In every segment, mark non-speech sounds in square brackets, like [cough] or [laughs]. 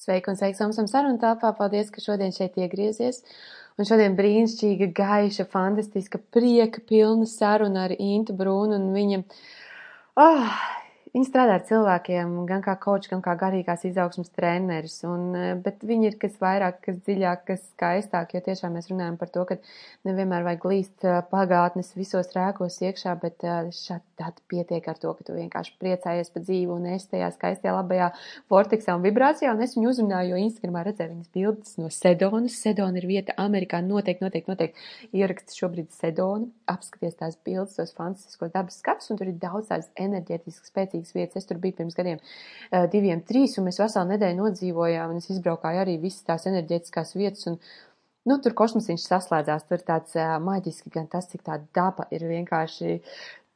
Sveiki un sveiki Samsam sarunu tāpā. Paldies, ka šodien šeit iegriezies. Un šodien brīnišķīga, gaiša, fantastiska, prieka pilna saruna ar Intu Brūnu un viņa. Oh, Viņa strādā ar cilvēkiem, gan kā koč, gan kā garīgās izaugsmas treneris, un, eh, bet viņi ir kas vairāk, kas dziļāk, kas skaistāk, jo tiešām mēs runājam par to, ka nevienmēr vajag līst eh, pagātnes visos rēkos iekšā, bet eh, šādi tad pietiek ar to, ka tu vienkārši priecājies par dzīvi un esi tajā skaistajā labajā vorteksā un vibrācijā, un es viņu uzrunāju, jo Instagramā redzēju viņas bildes no Sedonas. Sedona ir vieta Amerikā, noteikti, noteikti, noteikti ieraksti šobrīd Sedonu, apskaties tās bildes, tos fantastiskos dabas skats, un tur ir daudz tādas enerģētiskas spēcīgas brīnišķīgas vietas. Es tur biju pirms gadiem uh, diviem, trīs, un mēs veselu nedēļu nodzīvojām, un es izbraukāju arī visas tās enerģētiskās vietas, un, nu, tur kosmosiņš saslēdzās, tur tāds uh, maģiski gan tas, cik tā daba ir vienkārši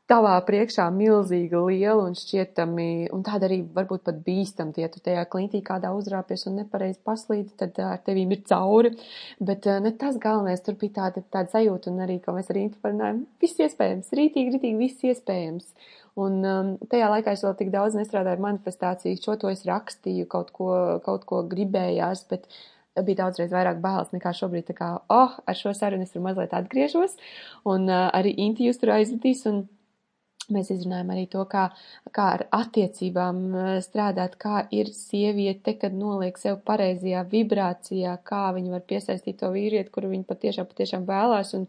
tavā priekšā milzīga, liela un šķietami, un tāda arī varbūt pat bīstam, ja tu tajā klintī kādā uzrāpies un nepareizi paslīdi, tad ar tevīm ir cauri, bet ne tas galvenais, tur bija tāda, tāda sajūta un arī, ko mēs arī parunājam, viss iespējams, rītīgi, rītīgi, viss iespējams. Un um, tajā laikā es vēl tik daudz nestrādāju ar manifestāciju, šo to es rakstīju, kaut ko, kaut ko gribējās, bet bija daudzreiz vairāk bailes nekā šobrīd. Tā kā, oh, ar šo sarunu es tur mazliet atgriežos, un uh, arī Inti jūs tur aizvedīs, un mēs izrunājam arī to, kā, kā ar attiecībām uh, strādāt, kā ir sieviete, kad noliek sev pareizajā vibrācijā, kā viņa var piesaistīt to vīrieti, kuru viņa patiešām, patiešām vēlās, un,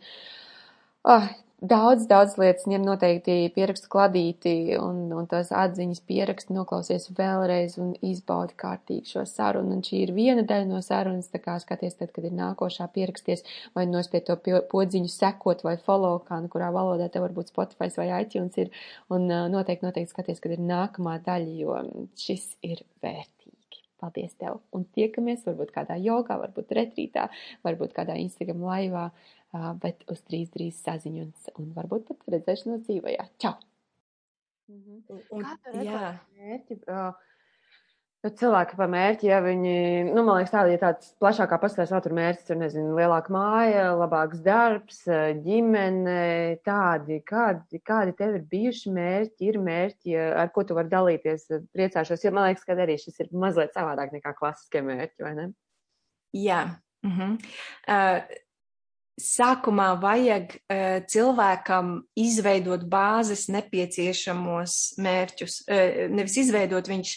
oh, daudz, daudz lietas ņem noteikti pierakstu kladīti un, un tos atziņas pierakstu noklausies vēlreiz un izbaudi kārtīgi šo sarunu. Un šī ir viena daļa no sarunas, tā kā skaties tad, kad ir nākošā pieraksties vai nospiet to podziņu sekot vai follow, kā nu kurā valodā te varbūt Spotify vai iTunes ir. Un noteikti, noteikti skaties, kad ir nākamā daļa, jo šis ir vērtīgi. Paldies tev! Un tiekamies varbūt kādā jogā, varbūt retrītā, varbūt kādā Instagram laivā bet uz drīz, drīz saziņu un, un varbūt pat redzēšanos dzīvajā. Čau! -hmm. un, Kā tu redzi mērķi? Uh, cilvēki par mērķi, ja viņi, nu, man liekas, tāda, ja tāds plašākā paskatās, vēl tur mērķis ir, nezinu, lielāka māja, labāks darbs, ģimene, tādi, kādi, kādi tev ir bijuši mērķi, ir mērķi, ar ko tu vari dalīties, priecāšos, jo man liekas, ka arī šis ir mazliet savādāk nekā klasiskie mērķi, vai ne? Jā. Mm -hmm. uh, sākumā vajag uh, cilvēkam izveidot bāzes nepieciešamos mērķus. Uh, nevis izveidot, viņš,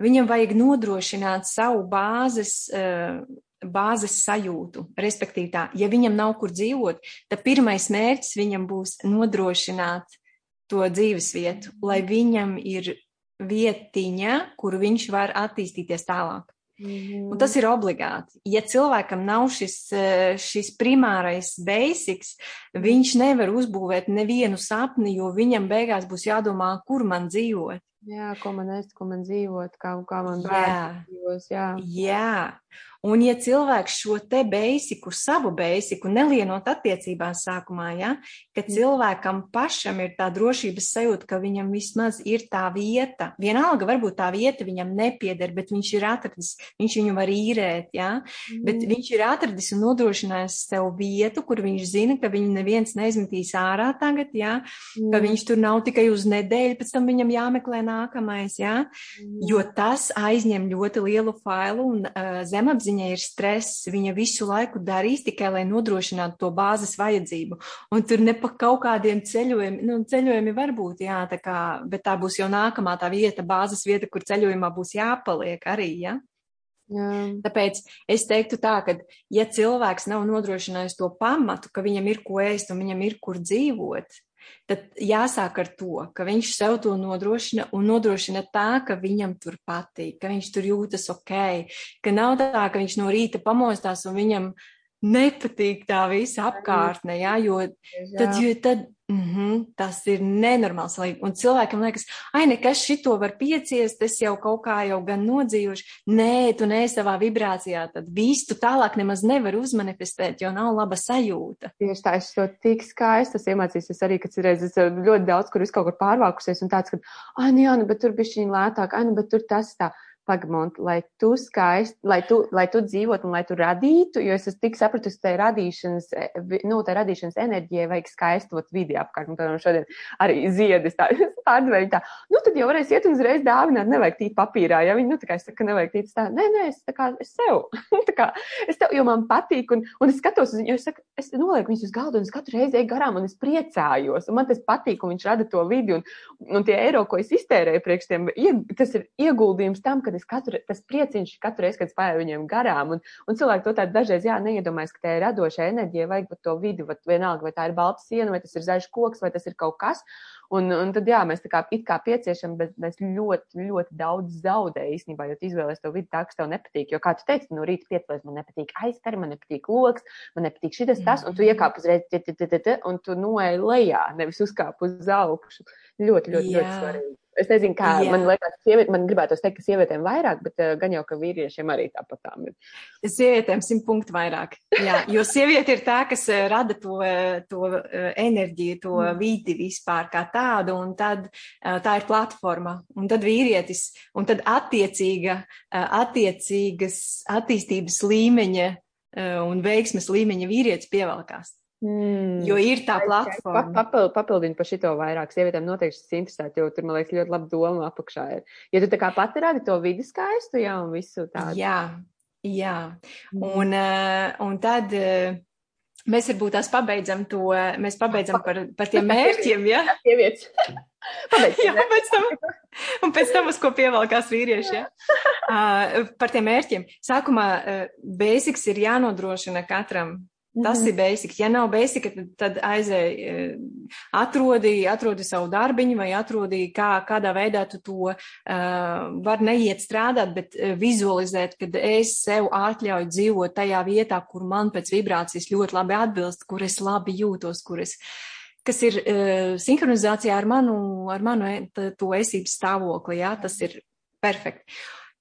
viņam vajag nodrošināt savu bāzes, uh, bāzes sajūtu. Respektīvi tā, ja viņam nav kur dzīvot, tad pirmais mērķis viņam būs nodrošināt to dzīves vietu, lai viņam ir vietiņa, kur viņš var attīstīties tālāk. Mm. Un tas ir obligāti. Ja cilvēkam nav šis, eh, šis primārais basics, viņš nevar uzbūvēt nevienu sapni, jo viņam beigās būs jādomā, kur man dzīvot. Jā, ko man ēst, ko man dzīvot, kā, kā man bērns dzīvos. Jā. jā. Un ja cilvēks šo te beisiku, savu beisiku nelienot attiecībās sākumā, ja, ka mm. cilvēkam pašam ir tā drošības sajūta, ka viņam vismaz ir tā vieta, vienalga varbūt tā vieta viņam nepieder, bet viņš ir atradis, viņš viņu var īrēt, ja, mm. bet viņš ir atradis un nodrošinājis sev vietu, kur viņš zina, ka viņu neviens neizmetīs ārā tagad, ja, mm. ka viņš tur nav tikai uz nedēļu, pēc tam viņam jāmeklē nākamais, ja, mm. jo tas aizņem ļoti lielu failu un uh, zemapziņu viņai ir stress, viņa visu laiku darīs tikai, lai nodrošinātu to bāzes vajadzību. Un tur ne pa kaut kādiem ceļojumiem, nu, ceļojumi var būt, jā, tā kā, bet tā būs jau nākamā tā vieta, bāzes vieta, kur ceļojumā būs jāpaliek arī, jā. Jā. Tāpēc es teiktu tā, ka, ja cilvēks nav nodrošinājis to pamatu, ka viņam ir ko ēst un viņam ir kur dzīvot, tad jāsāk ar to, ka viņš sev to nodrošina un nodrošina tā, ka viņam tur patīk, ka viņš tur jūtas ok, ka nav tā, ka viņš no rīta pamostās un viņam nepatīk tā visa apkārtne, jā, jo tad, jo tad mm -hmm, tas ir nenormāls. Un cilvēkam liekas, ai, nekas šito var pieciest, es jau kaut kā jau gan nodzīvošu. Nē, tu neesi savā vibrācijā, tad visu tālāk nemaz nevar uzmanifestēt, jo nav laba sajūta. Tieši tā, es to tik skaisti esmu iemācījies arī, ka reiz es ļoti daudz, kur es kaut kur pārvākusies un tāds, ka, ai, nu jā, nu, bet tur bišķiņ lētāk, ai, nu, bet tur tas tā Pagamont, lai tu skaisti, lai tu, lai tu dzīvotu un lai tu radītu, jo es esmu tik sapratusi, tai radīšanas, e, nu, tai radīšanas enerģijai vajag skaistot vidi apkārt. Un, piemēram, šodien arī ziedis tā, pārdvēju tā, nu, tad jau varēs iet uzreiz dāvināt, nevajag tīt papīrā, ja viņi, nu, tā kā es saku, nevajag tīt. Tā, nē, nē, es tā kā, es sev, [laughs] tā kā, es tev, jo man patīk, un, un es skatos uz viņu, jo es saku, es nolieku viņus uz galdu, un es katru reizi eju garām, un es priecājos, un man tas patīk, un viņš rada to vidi, un, un tie eiro, ko es iztērēju priekš tiem, tas ir ieguldījums tam, ka kad es katru, tas prieciņš katru reizi, kad es pāju viņiem garām, un, un cilvēki to tādu dažreiz, jā, neiedomājas, ka tā ir radoša enerģija, vajag to vidi, vai vienalga, vai tā ir balta siena, vai tas ir zaļš koks, vai tas ir kaut kas, un, un tad, jā, mēs tā kā it kā pieciešam, bet mēs ļoti, ļoti daudz zaudējam īstenībā, jo tu izvēlējies to vidi tā, kas tev nepatīk, jo, kā tu teici, no rīta piecēlies, man nepatīk aizkari, man nepatīk loks, man nepatīk šitas, tas, un tu iekāp uzreiz, un tu noej lejā, nevis uzkāp uz augšu. Ļoti, ļoti, ļoti svarīgi. Es nezinu, kā Jā. man liekas, sieviet, man gribētu teikt, ka sievietēm vairāk, bet uh, gan jau, ka vīriešiem arī tāpatām ir. Sievietēm simt punktu vairāk. Jā, jo sieviete ir tā, kas uh, rada to, uh, to enerģiju, to mm. vidi vispār kā tādu, un tad tā ir platforma. Un tad vīrietis, un tad attiecīga, attiecīgas attīstības līmeņa un veiksmes līmeņa vīrietis pievelkās. Mm. Jo ir tā platforma. Papild, papildini par šito vairāk. Sievietēm noteikti šis interesē, jo tur, man liekas, ļoti laba doma apakšā ir. Ja tu tā kā pati radi to vidi skaistu, jā, un visu tādu. Jā, jā. Mm. Un, eh, un tad eh, mēs varbūt tās pabeidzam to, mēs pabeidzam par, par tiem mērķiem, jā? [laughs] Sievietes. [laughs] jā, pēc tam, un pēc tam uz ko pievalkās vīrieši, jā? Uh, [laughs] par tiem mērķiem. Sākumā uh, basics ir jānodrošina katram Tas mm -hmm. ir basic. Ja nav basic, tad, tad aizēj, e, atrodi, atrodi savu darbiņu vai atrodi, kā, kādā veidā tu to uh, var neiet strādāt, bet uh, vizualizēt, kad es sev atļauju dzīvot tajā vietā, kur man pēc vibrācijas ļoti labi atbilst, kur es labi jūtos, kur es, kas ir uh, sinhronizācijā ar manu, ar manu to esības stāvokli, jā, tas ir perfekti.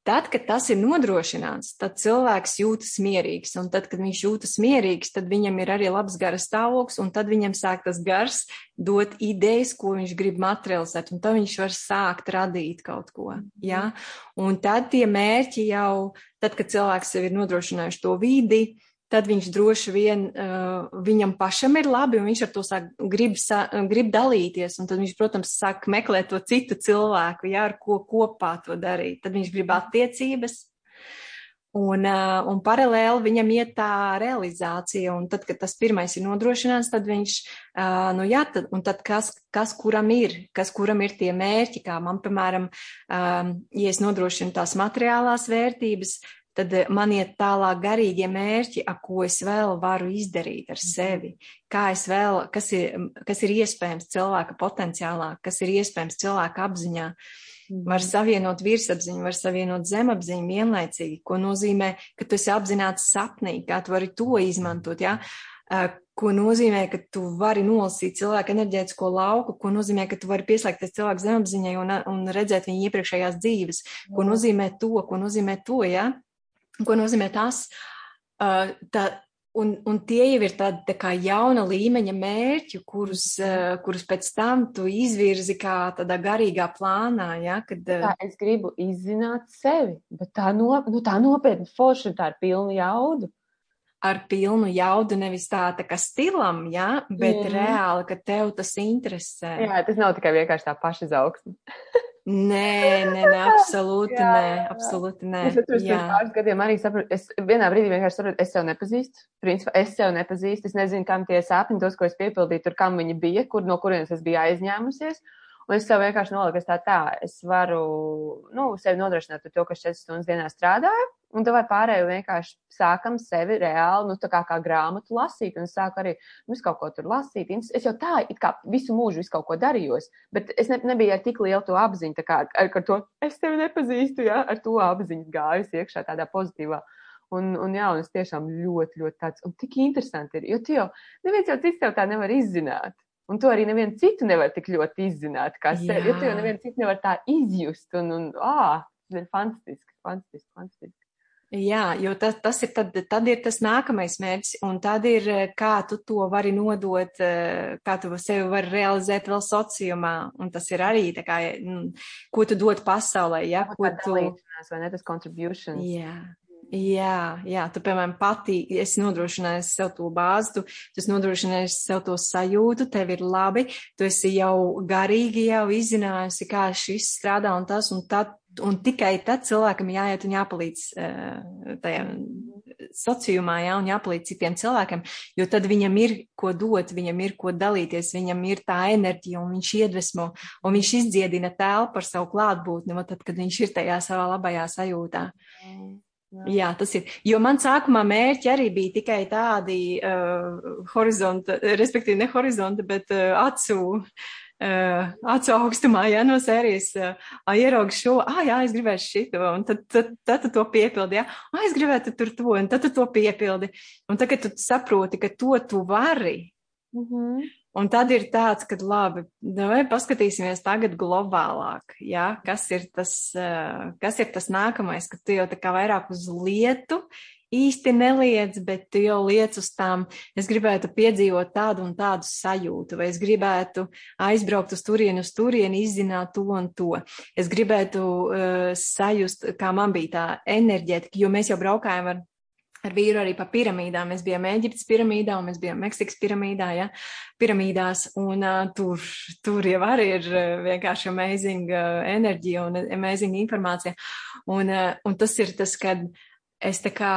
Tad, kad tas ir nodrošināts, tad cilvēks jūtas mierīgs, un tad, kad viņš jūtas mierīgs, tad viņam ir arī labs gara stāvoklis, un tad viņam sāk tas gars dot idejas, ko viņš grib materializēt, un tad viņš var sākt radīt kaut ko. Ja? Un tad tie mērķi jau, tad, kad cilvēks sev ir nodrošinājuši to vidi, tad viņš droši vien uh, viņam pašam ir labi, un viņš ar to sāk grib, grib dalīties, un tad viņš, protams, sāk meklēt to citu cilvēku, jā, ar ko kopā to darīt. Tad viņš grib attiecības, un, uh, un paralēli viņam iet tā realizācija, un tad, kad tas pirmais ir nodrošināts, tad viņš, uh, nu jā, tad, un tad kas, kas kuram ir, kas kuram ir tie mērķi, kā man, piemēram, um, ja es nodrošinu tās materiālās vērtības, tad eh, man iet tālāk garīgie mērķi, a, ko es vēl varu izdarīt ar sevi, kā es vēl, kas ir, kas ir iespējams cilvēka potenciālā, kas ir iespējams cilvēka apziņā. Var mhm. savienot virsapziņu, var savienot zemapziņu vienlaicīgi, ko nozīmē, ka tu esi apzināts sapnī, kā tu vari to izmantot, jā. Ja? Ko nozīmē, ka tu vari nolasīt cilvēku enerģētisko lauku, ko nozīmē, ka tu vari pieslēgties cilvēku zemapziņai un, un redzēt viņa iepriekšējās dzīves, ko nozīmē to, ko nozīmē to. Ja? Ko nozīmē tas? Uh, tā, un, un tie jau ir tādi tā kā jauna līmeņa mērķi, kurus, uh, kurus pēc tam tu izvirzi kā tādā garīgā plānā. Ja, kad, uh, tā, es gribu izzināt sevi, bet tā, no, nu, tā nopietni forši tā ir pilna jauda ar pilnu jaudu, nevis tā, tā kā stilam, ja, bet mm. reāli, ka tev tas interesē. Jā, tas nav tikai vienkārši tā paša izaugsme. [laughs] Nē, nē, nē, [laughs] absolūti jā, nē, absolūti nē. Es pirms pāris gadiem arī sapratu, es vienā brīdī vienkārši sapratu, es sev nepazīstu. Principā es sev nepazīstu, es nezinu, kam tie sapņi, tos, ko es piepildīju, tur kam viņi bija, kur no kurienes es biju aizņēmusies. Un es sev vienkārši noliku, ka tā, tā, es varu, nu, sevi nodrošināt ar to, ka 4 stundas dienā strādāju, un tad pārējo vienkārši sākam sevi reāli, nu, tā kā, kā grāmatu lasīt, un sāku arī, nu, es kaut ko tur lasīt. Es jau tā, it kā visu mūžu visu kaut ko darījos, bet es ne, nebiju ar tik lielu to apziņu, tā kā ar, ar to, es tevi nepazīstu, ja, ar to apziņu gājus iekšā tādā pozitīvā. Un, un jā, un es tiešām ļoti, ļoti tāds, un tik interesanti ir, jo tu jau, neviens jau cits tev tā nevar izzināt. Un to arī nevienu citu nevar tik ļoti izzināt, kā sevi. Jo tu jau nevienu citu nevar tā izjust. Un, un ā, tas ir fantastiski, fantastiski, fantastiski. Jā, jo tas, tas ir, tad, tad ir tas nākamais mērķis, un tad ir, kā tu to vari nodot, kā tu sevi vari realizēt vēl sociumā, un tas ir arī tā kā, nu, ko tu dod pasaulē, ja, ko tu. Vai ne tas contributions? Jā. Jā, jā, tu, piemēram, pati esi nodrošinājis sev to bāzi, tu, tu esi nodrošinājis sev to sajūtu, tev ir labi, tu esi jau garīgi jau izzinājusi, kā šis strādā un tas, un, tad, un tikai tad cilvēkam jāiet un jāpalīdz uh, tajā sociumā, jā, un jāpalīdz citiem cilvēkiem, jo tad viņam ir ko dot, viņam ir ko dalīties, viņam ir tā enerģija, un viņš iedvesmo, un viņš izdziedina telpu par savu klātbūtni, tad, kad viņš ir tajā savā labajā sajūtā. Mm. Jā. Tas ir. Jo man sākumā mērķi arī bija tikai tādi uh, horizonta, respektīvi ne horizonta, bet uh, acu, uh, acu augstumā, jā, no sērijas, uh, ieraugu šo, ah, jā, es gribētu šito, un tad, tad, tad tu to piepildi, jā, ah, es gribētu tur to, un tad tu to piepildi. Un tagad tu saproti, ka to tu vari. Mm -hmm. Un tad ir tāds, ka labi, vai paskatīsimies tagad globālāk, jā, kas ir tas, eh, kas ir tas nākamais, ka tu jau tā kā vairāk uz lietu īsti neliec, bet tu jau liec uz tām, es gribētu piedzīvot tādu un tādu sajūtu, vai es gribētu aizbraukt uz turieni, uz turieni, izzināt to un to. Es gribētu uh, sajust, kā man bija tā enerģētika, jo mēs jau braukājam ar ar vīru arī pa piramīdām. Mēs bijām Eģiptes piramīdā un mēs bijām Meksikas piramīdā, ja, piramīdās, un uh, tur, tur jau arī ir vienkārši amazing uh, enerģija un amazing informācija. Un, uh, un tas ir tas, kad es tā kā,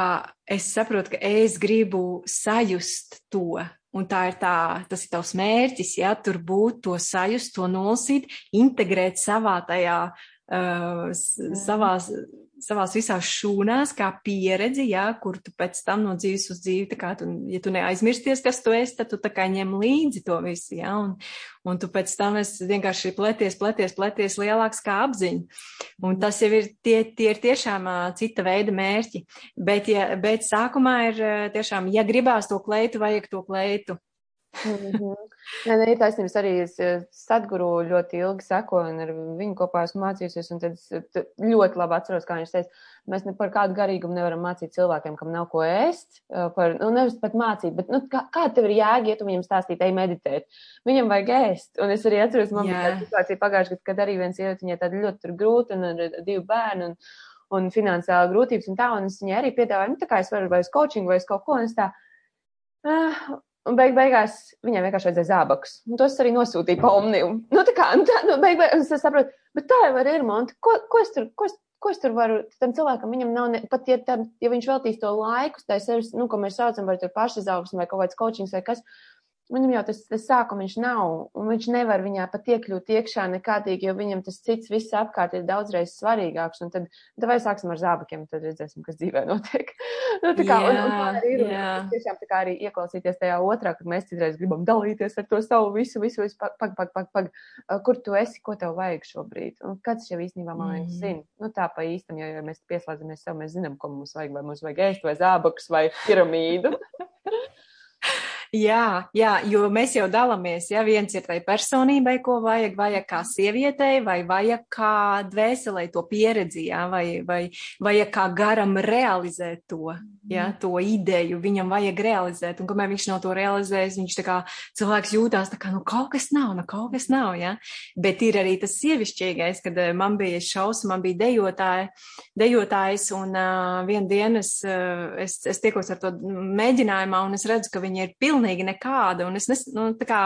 es saprotu, ka es gribu sajust to. Un tā ir tā, tas ir tavs mērķis, ja tur būt, to sajust, to nolasīt, integrēt savā tajā, uh, savās savās visās šūnās, kā pieredzi, jā, kur tu pēc tam no dzīves uz dzīvi, tā kā tu, ja tu neaizmirsties, kas tu esi, tad tu tā kā ņem līdzi to visu, jā, un, un tu pēc tam esi vienkārši pleties, pleties, pleties lielāks kā apziņa. Un tas jau ir, tie, tie ir tiešām uh, cita veida mērķi, bet, ja, bet sākumā ir uh, tiešām, ja gribās to kleitu, vajag to kleitu. Mm -hmm. Nē, nē, ir taisnības. Arī Sadguru ļoti ilgi sekoju un ar viņu kopā esmu mācījusies, un tad es ļoti labi atceros, kā viņš teica, mēs ne par kādu garīgumu nevaram mācīt cilvēkiem, kam nav ko ēst, par, nu, nevis pat mācīt, bet, nu, kā, kā tev ir jēga, ja tu viņam stāstīt, ej meditēt, viņam vajag ēst, un es arī atceros, man bija tāda situācija pagājuši, kad, kad arī viens sieviete, viņai tāda ļoti grūta un ar divu bērnu, un, un finansiāli grūtības un tā, un es viņai arī piedāvāju, nu, tā kā es varu vai uz coaching vai uz kaut ko, un es tā, uh, Un beig beigās viņai vienkārši vajadzēja zābakus. Un tos arī nosūtīja pa omniju. Nu, tā kā, nu, tā, nu, beig beigās es saprotu, bet tā jau ir, Monti. Ko, ko es tur, ko es, ko es tur varu, tam cilvēkam viņam nav, ne, pat ja, tam, ja viņš veltīs to laiku, tā sevis, nu, ko mēs saucam, vai tur pašizaugsme vai kaut kāds coachings vai kas, Viņam jau tas, tas sākums nav, un viņš nevar viņā pat iekļūt iekšā nekādīgi, jo viņam tas cits viss apkārt ir daudzreiz svarīgāks. Un tad, tad vai sāksim ar zābakiem, tad redzēsim, kas dzīvē notiek. [laughs] nu, tā kā, jā, un, un tā arī ir. Tiešām tā kā arī ieklausīties tajā otrā, kad mēs citreiz gribam dalīties ar to savu visu, visu, visu, pag, pag, pag, pag, pag, kur tu esi, ko tev vajag šobrīd. Un kāds jau īstenībā man liekas mm. zina. Nu, tā pa īstam, ja, ja mēs pieslēdzamies sev, mēs zinām, ko mums vajag, vai mums vajag ēst vai zābakus vai piramīdu. Jā, jā, jo mēs jau dalāmies, ja viens ir tai personībai, ko vajag, vajag kā sievietei, vai vajag kā dvēselē to pieredzi, jā, vai, vai vajag kā garam realizēt to, jā, mhm. to ideju, viņam vajag realizēt, un kamēr viņš nav to realizējis, viņš kā cilvēks jūtās tā kā, nu kaut kas nav, nu kaut kas nav, jā, bet ir arī tas sievišķīgais, kad eh, man bija šaus, man bija dejotāja, dejotājs, un uh, vienu dienu es, uh, es, es tiekos ar to mēģinājumā, un es redzu, ka viņi ir pilnīgi nekāda. Un es nes, nu, tā kā.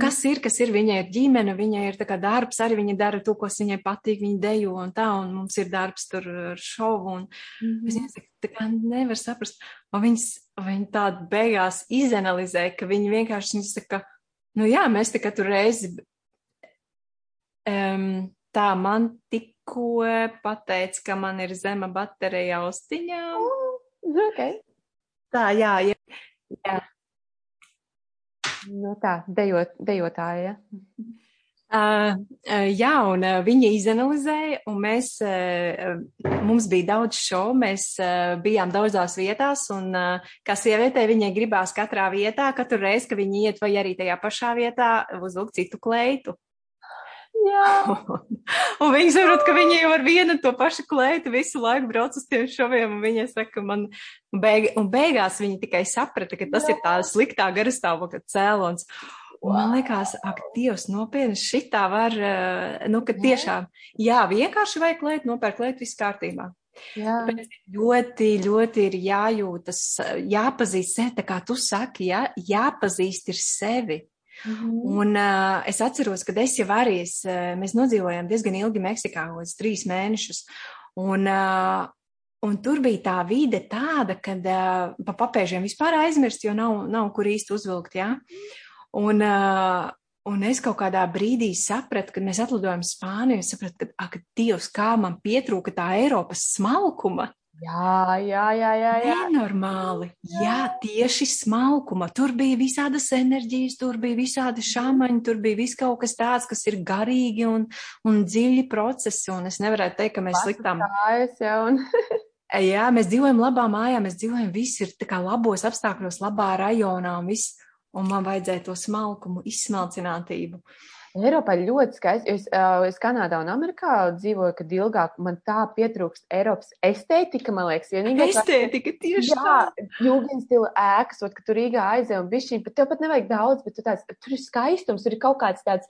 Kas ir, kas ir, viņai ir ģimene, viņai ir darbs, arī viņa dara to, kas viņai patīk, viņa dejo un tā, un mums ir darbs tur ar šovu. Un mm -hmm. es vienkārši tā kā nevaru saprast, vai viņas, viņi tādu beigās izanalizē, ka viņi vienkārši, viņas saka, nu jā, mēs kā tur reizi, um, tā man tikko pateica, ka man ir zema baterija austiņā. Oh, okay. Tā, jā, jā. jā. Nu tā, dejot, dejotāja. Uh, [laughs] uh, jā, un uh, viņa izanalizēja, un mēs, uh, mums bija daudz šovu, mēs uh, bijām daudzās vietās, un uh, kā sievietē viņai gribās katrā vietā, katru reizi, ka viņa iet vai arī tajā pašā vietā uzvilkt citu kleitu. [laughs] Un viņi saprot, ka viņi jau ar vienu to pašu kleitu visu laiku brauc uz tiem šoviem, un viņi saka, man, beig, un beigās viņi tikai saprata, ka tas Jā. ir tā sliktā garastāvokļa cēlons. Wow. Man liekas, ak, Dievs, nopietni, šitā var, eh, nu, ka tiešām, jā, vienkārši vajag klēt, nopērk klēt, viss kārtībā. Jā. Bet ļoti, ļoti ir jājūtas, jāpazīst sevi, tā kā tu saki, jā, jāpazīst ir sevi. -hmm. Un uh, es atceros, ka es jau arī, es, uh, mēs nodzīvojām diezgan ilgi Meksikā, līdz trīs mēnešus. Un, uh, un tur bija tā vide tāda, ka uh, pa papēžiem vispār aizmirst, jo nav, nav kur īsti uzvilkt, jā. Un, uh, Un es kaut kādā brīdī sapratu, kad mēs atlidojam Spāniju, sapratu, ka, ak, Dievs, kā man pietrūka tā Eiropas smalkuma. Jā, jā, jā, jā. jā. Nenormāli. Jā, tieši smalkuma. Tur bija visādas enerģijas, tur bija visādi šāmaņi, tur bija viss kaut kas tāds, kas ir garīgi un, un dziļi procesi. Un es nevarētu teikt, ka mēs sliktām. Jā, un... [laughs] jā, mēs dzīvojam labā mājā, mēs dzīvojam, viss ir tā kā labos apstākļos, labā rajonā un viss un man vajadzēja to smalkumu, izsmalcinātību. Eiropā ir ļoti skaisti. Es, es Kanādā un Amerikā dzīvoju, kad ilgāk man tā pietrūkst Eiropas estētika, man liekas, vienīgā. Estētika tieši jā, tā. Jūgens stila ēkas, ot, ka tur Rīgā aizē un bišķiņ, bet tev pat nevajag daudz, bet tu tāds, tur ir skaistums, tur ir kaut kāds tāds,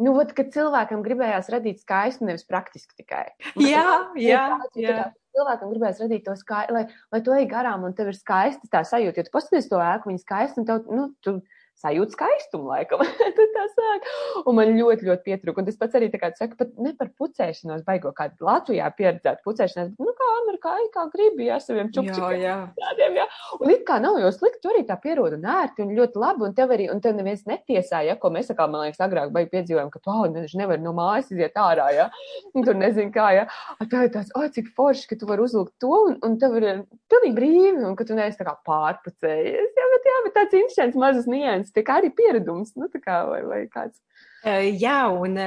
nu, ot, ka cilvēkam gribējās radīt skaistu, nevis praktiski tikai. Jā, jā, jā. Cilvēkam gribēs radīt to skaistu, lai, lai tu ej garām un tev ir skaista tā sajūta. Jo tu paskaties to ēku, viņa skaista un tev, nu, tu sajūt skaistumu, laikam. [laughs] Tad tā sāk. Un man ļoti, ļoti pietrūka. Un tas pats arī tā kā saka, pat ne par pucēšanos, baigo kādu Latvijā pieredzēt pucēšanos, bet, nu, kā Amerikā, kā gribi, jā, saviem čupčikiem. Jā, jā. Jā. Un it kā nav jau slikti, tu arī tā pierod un ērti un ļoti labi, un tev arī, un tev neviens netiesā, ja, ko mēs, kā, man liekas, agrāk baigi piedzīvojam, ka, wow, nevis nevar no mājas iziet ārā, ja, un tur nezinu kā, ja. Tā ir tāds, oi, cik forši, ka tu vari uzlūkt to, un, un tev ir pilnīgi brīvi, un ka tu neesi tā kā pārpucējies, bet, jā, bet tāds interesants mazas nianses tikai arī pieredums, nu, tā kā vai, vai kāds. Jā, un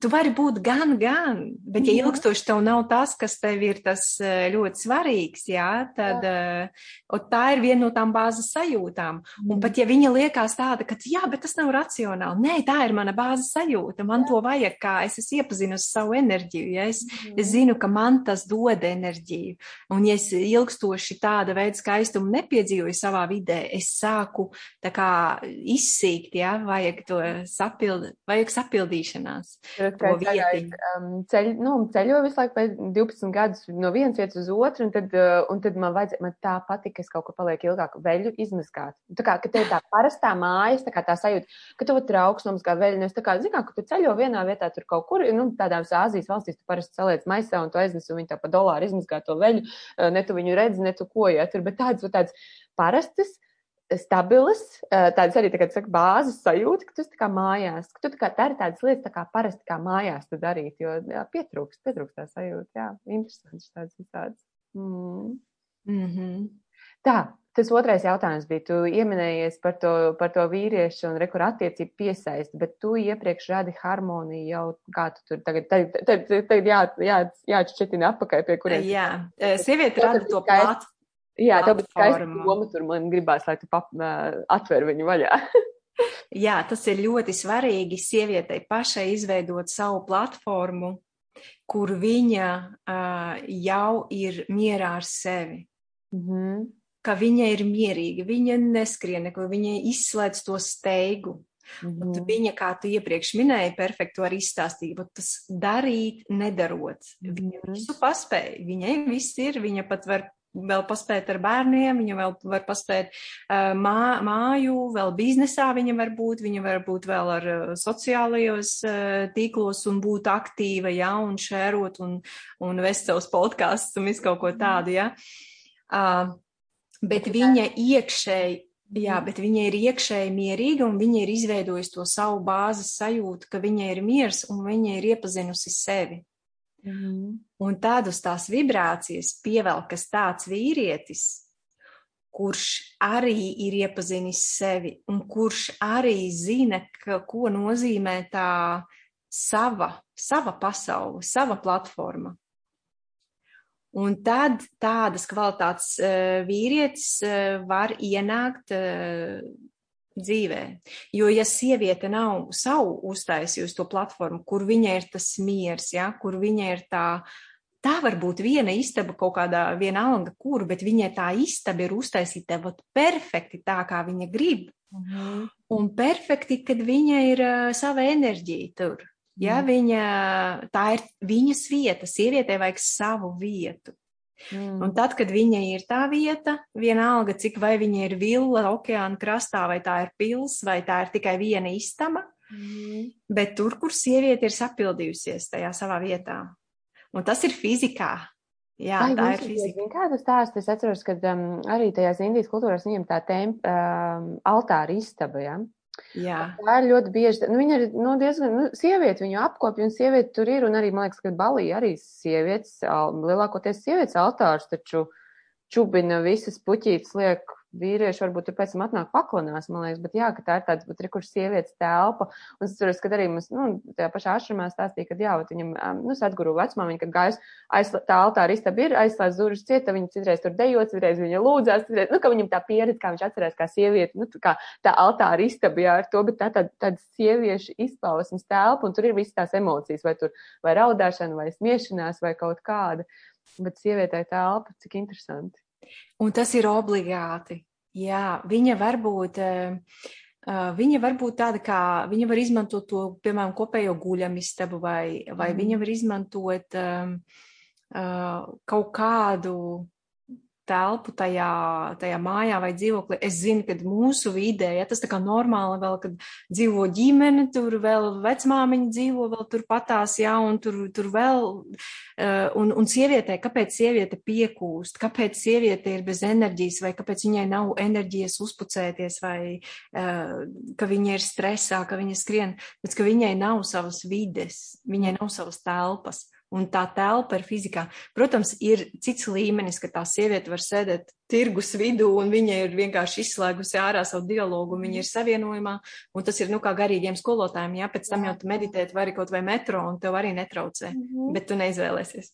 tu vari būt gan, gan, bet ja ilgstoši tev nav tas, kas tev ir tas ļoti svarīgs, jā, tad jā. tā ir viena no tām bāzes sajūtām. Un pat ja viņa liekas tāda, ka jā, bet tas nav racionāli, nē, tā ir mana bāzes sajūta, man jā. to vajag, kā es esmu iepazinusi savu enerģiju, ja es, mm. es zinu, ka man tas dod enerģiju. Un ja es ilgstoši tāda veida skaistumu nepiedzīvoju savā vidē, es sāku tā kā izsīkt, jā, vajag to sapildīt vajag sapildīšanās. Um, ceļ, nu, ceļoju visu laiku pēc 12 gadus no vienas vietas uz otru, un tad, uh, un tad man, vajadz, man tā patika, ka es kaut kur palieku ilgāk veļu izmazgāt. Tā kā, ka te ir tā parastā mājas, tā kā tā sajūta, ka vari trauks nomazgā veļu. Nu, es tā kā, zinu, ka tu ceļo vienā vietā tur kaut kur, nu, tādās Āzijas valstīs tu parasti saliec maisā un tu aiznes un viņi tā pa dolāru izmazgā to veļu, uh, ne tu viņu redzi, ne tu ko, ja tur, bet tāds, tāds parastas stabilas, tādas arī, tā kā saka, bāzes sajūta, ka tu esi kā mājās, ka tu tā kā dari tādas lietas, tā kā parasti kā mājās tu darīt, jo jā, pietrūkst, pietrūkst tā sajūta, jā, interesants tāds visāds. Mm. Mm -hmm. Tā, tas otrais jautājums bija, tu ieminējies par to, par to vīriešu un rekur attiecību piesaisti, bet tu iepriekš radi harmoniju jau, kā tu tur tagad, tagad, tagad, tagad jā, jā, jāatšķetina apakaļ pie kuriem. Jā, sieviete rada to plātu Jā, tā būtu skaista doma, tur man gribās, lai tu pap, atver viņu vaļā. [laughs] Jā, tas ir ļoti svarīgi sievietei pašai izveidot savu platformu, kur viņa uh, jau ir mierā ar sevi. Mm -hmm. Ka viņa ir mierīga, viņa neskrien neko, viņa izslēdz to steigu. Mm -hmm. Viņa, kā tu iepriekš minēji, perfekti var izstāstīt, bet tas darīt, nedarot. Mm -hmm. Viņa mhm. visu paspēja, viņai viss ir, viņa pat var vēl paspēt ar bērniem, viņa vēl var paspēt uh, mā, māju, vēl biznesā viņa var būt, viņa var būt vēl ar uh, sociālajos uh, tīklos un būt aktīva, jā, un šērot un, un vest savus podkāstus un visu kaut ko tādu, jā. Uh, bet viņa iekšēji, jā, bet viņa ir iekšēji mierīga un viņa ir izveidojusi to savu bāzes sajūtu, ka viņa ir miers un viņa ir iepazinusi sevi. -hmm. Un tad uz tās vibrācijas pievelkas tāds vīrietis, kurš arī ir iepazinis sevi un kurš arī zina, ka, ko nozīmē tā sava, sava pasaule, sava platforma. Un tad tādas kvalitātes uh, vīrietis uh, var ienākt uh, dzīvē. Jo, ja sieviete nav savu uztaisījusi to platformu, kur viņa ir tas miers, ja, kur viņa ir tā, tā var būt viena istaba kaut kādā vienalga kur, bet viņai tā istaba ir uztaisīta vat perfekti tā, kā viņa grib. Mhm. Un perfekti, kad viņa ir uh, sava enerģija tur. Ja mhm. viņa, tā ir viņas vieta, sievietē vajag savu vietu. Mm. Un tad, kad viņai ir tā vieta, vienalga, cik vai viņa ir villa okeāna krastā, vai tā ir pils, vai tā ir tikai viena istaba, mm. bet tur, kur sieviete ir sapildījusies tajā savā vietā. Un tas ir fizikā. Jā, Ai, tā ir fizika. Kā tas stāsts? Es atceros, ka um, arī tajās Indijas kultūrās viņam tā temp, um, altāra istaba, ja? Jā. Tā ir ļoti bieži. Nu, viņa ir nu, diezgan, nu, sieviete viņu apkopja, un sieviete tur ir, un arī, man liekas, ka Balī arī sievietes, lielākoties sievietes altārs, taču čubina visas puķītes liek vīrieši varbūt tur pēc tam atnāk paklanās, man liekas, bet jā, ka tā ir tāds, bet kur sievietes telpa. Un es ceros, ka arī mums, nu, tajā pašā ašramā stāstīja, ka jā, viņam, nu, sadguru vecumā, viņa, kad gājas, aizslē, tā altāra istaba ir, aizslēdz durvis cieta, viņa citreiz tur dejot, citreiz viņa lūdzās, citreiz, nu, ka viņam tā pieredze, kā viņš atcerās, kā sieviete, nu, kā tā altāra istaba, jā, ar to, bet tā tāda, tāda sieviešu izpausmes telpa, un tur ir visas tās emocijas, vai tur, vai raudāšana, vai smiešanās, vai kaut kāda. Bet sievietē telpa, cik interesanti. Un tas ir obligāti. Jā, viņa var būt. Uh, viņa var būt tāda, kā viņa var izmantot to, piemēram, kopējo guļamistabu, vai, vai mm. viņa var izmantot um, uh, kaut kādu telpu tajā, tajā mājā vai dzīvoklī. Es zinu, ka mūsu vidē, ja tas tā kā normāli vēl, kad dzīvo ģimene, tur vēl vecmāmiņa dzīvo vēl tur patās, jā, un tur, tur vēl, uh, un, un sievietē, kāpēc sieviete piekūst, kāpēc sieviete ir bez enerģijas, vai kāpēc viņai nav enerģijas uzpucēties, vai uh, ka viņa ir stresā, ka viņa skrien, bet ka viņai nav savas vides, viņai nav savas telpas un tā telpa ir fizikā. Protams, ir cits līmenis, ka tā sieviete var sēdēt tirgus vidū un viņa ir vienkārši izslēgusi ārā savu dialogu un viņa ir savienojumā. Un tas ir, nu, kā garīgiem skolotājiem, jā, pēc tam jau tu meditēt vari kaut vai metro un tev arī netraucē, mm -hmm. bet tu neizvēlēsies.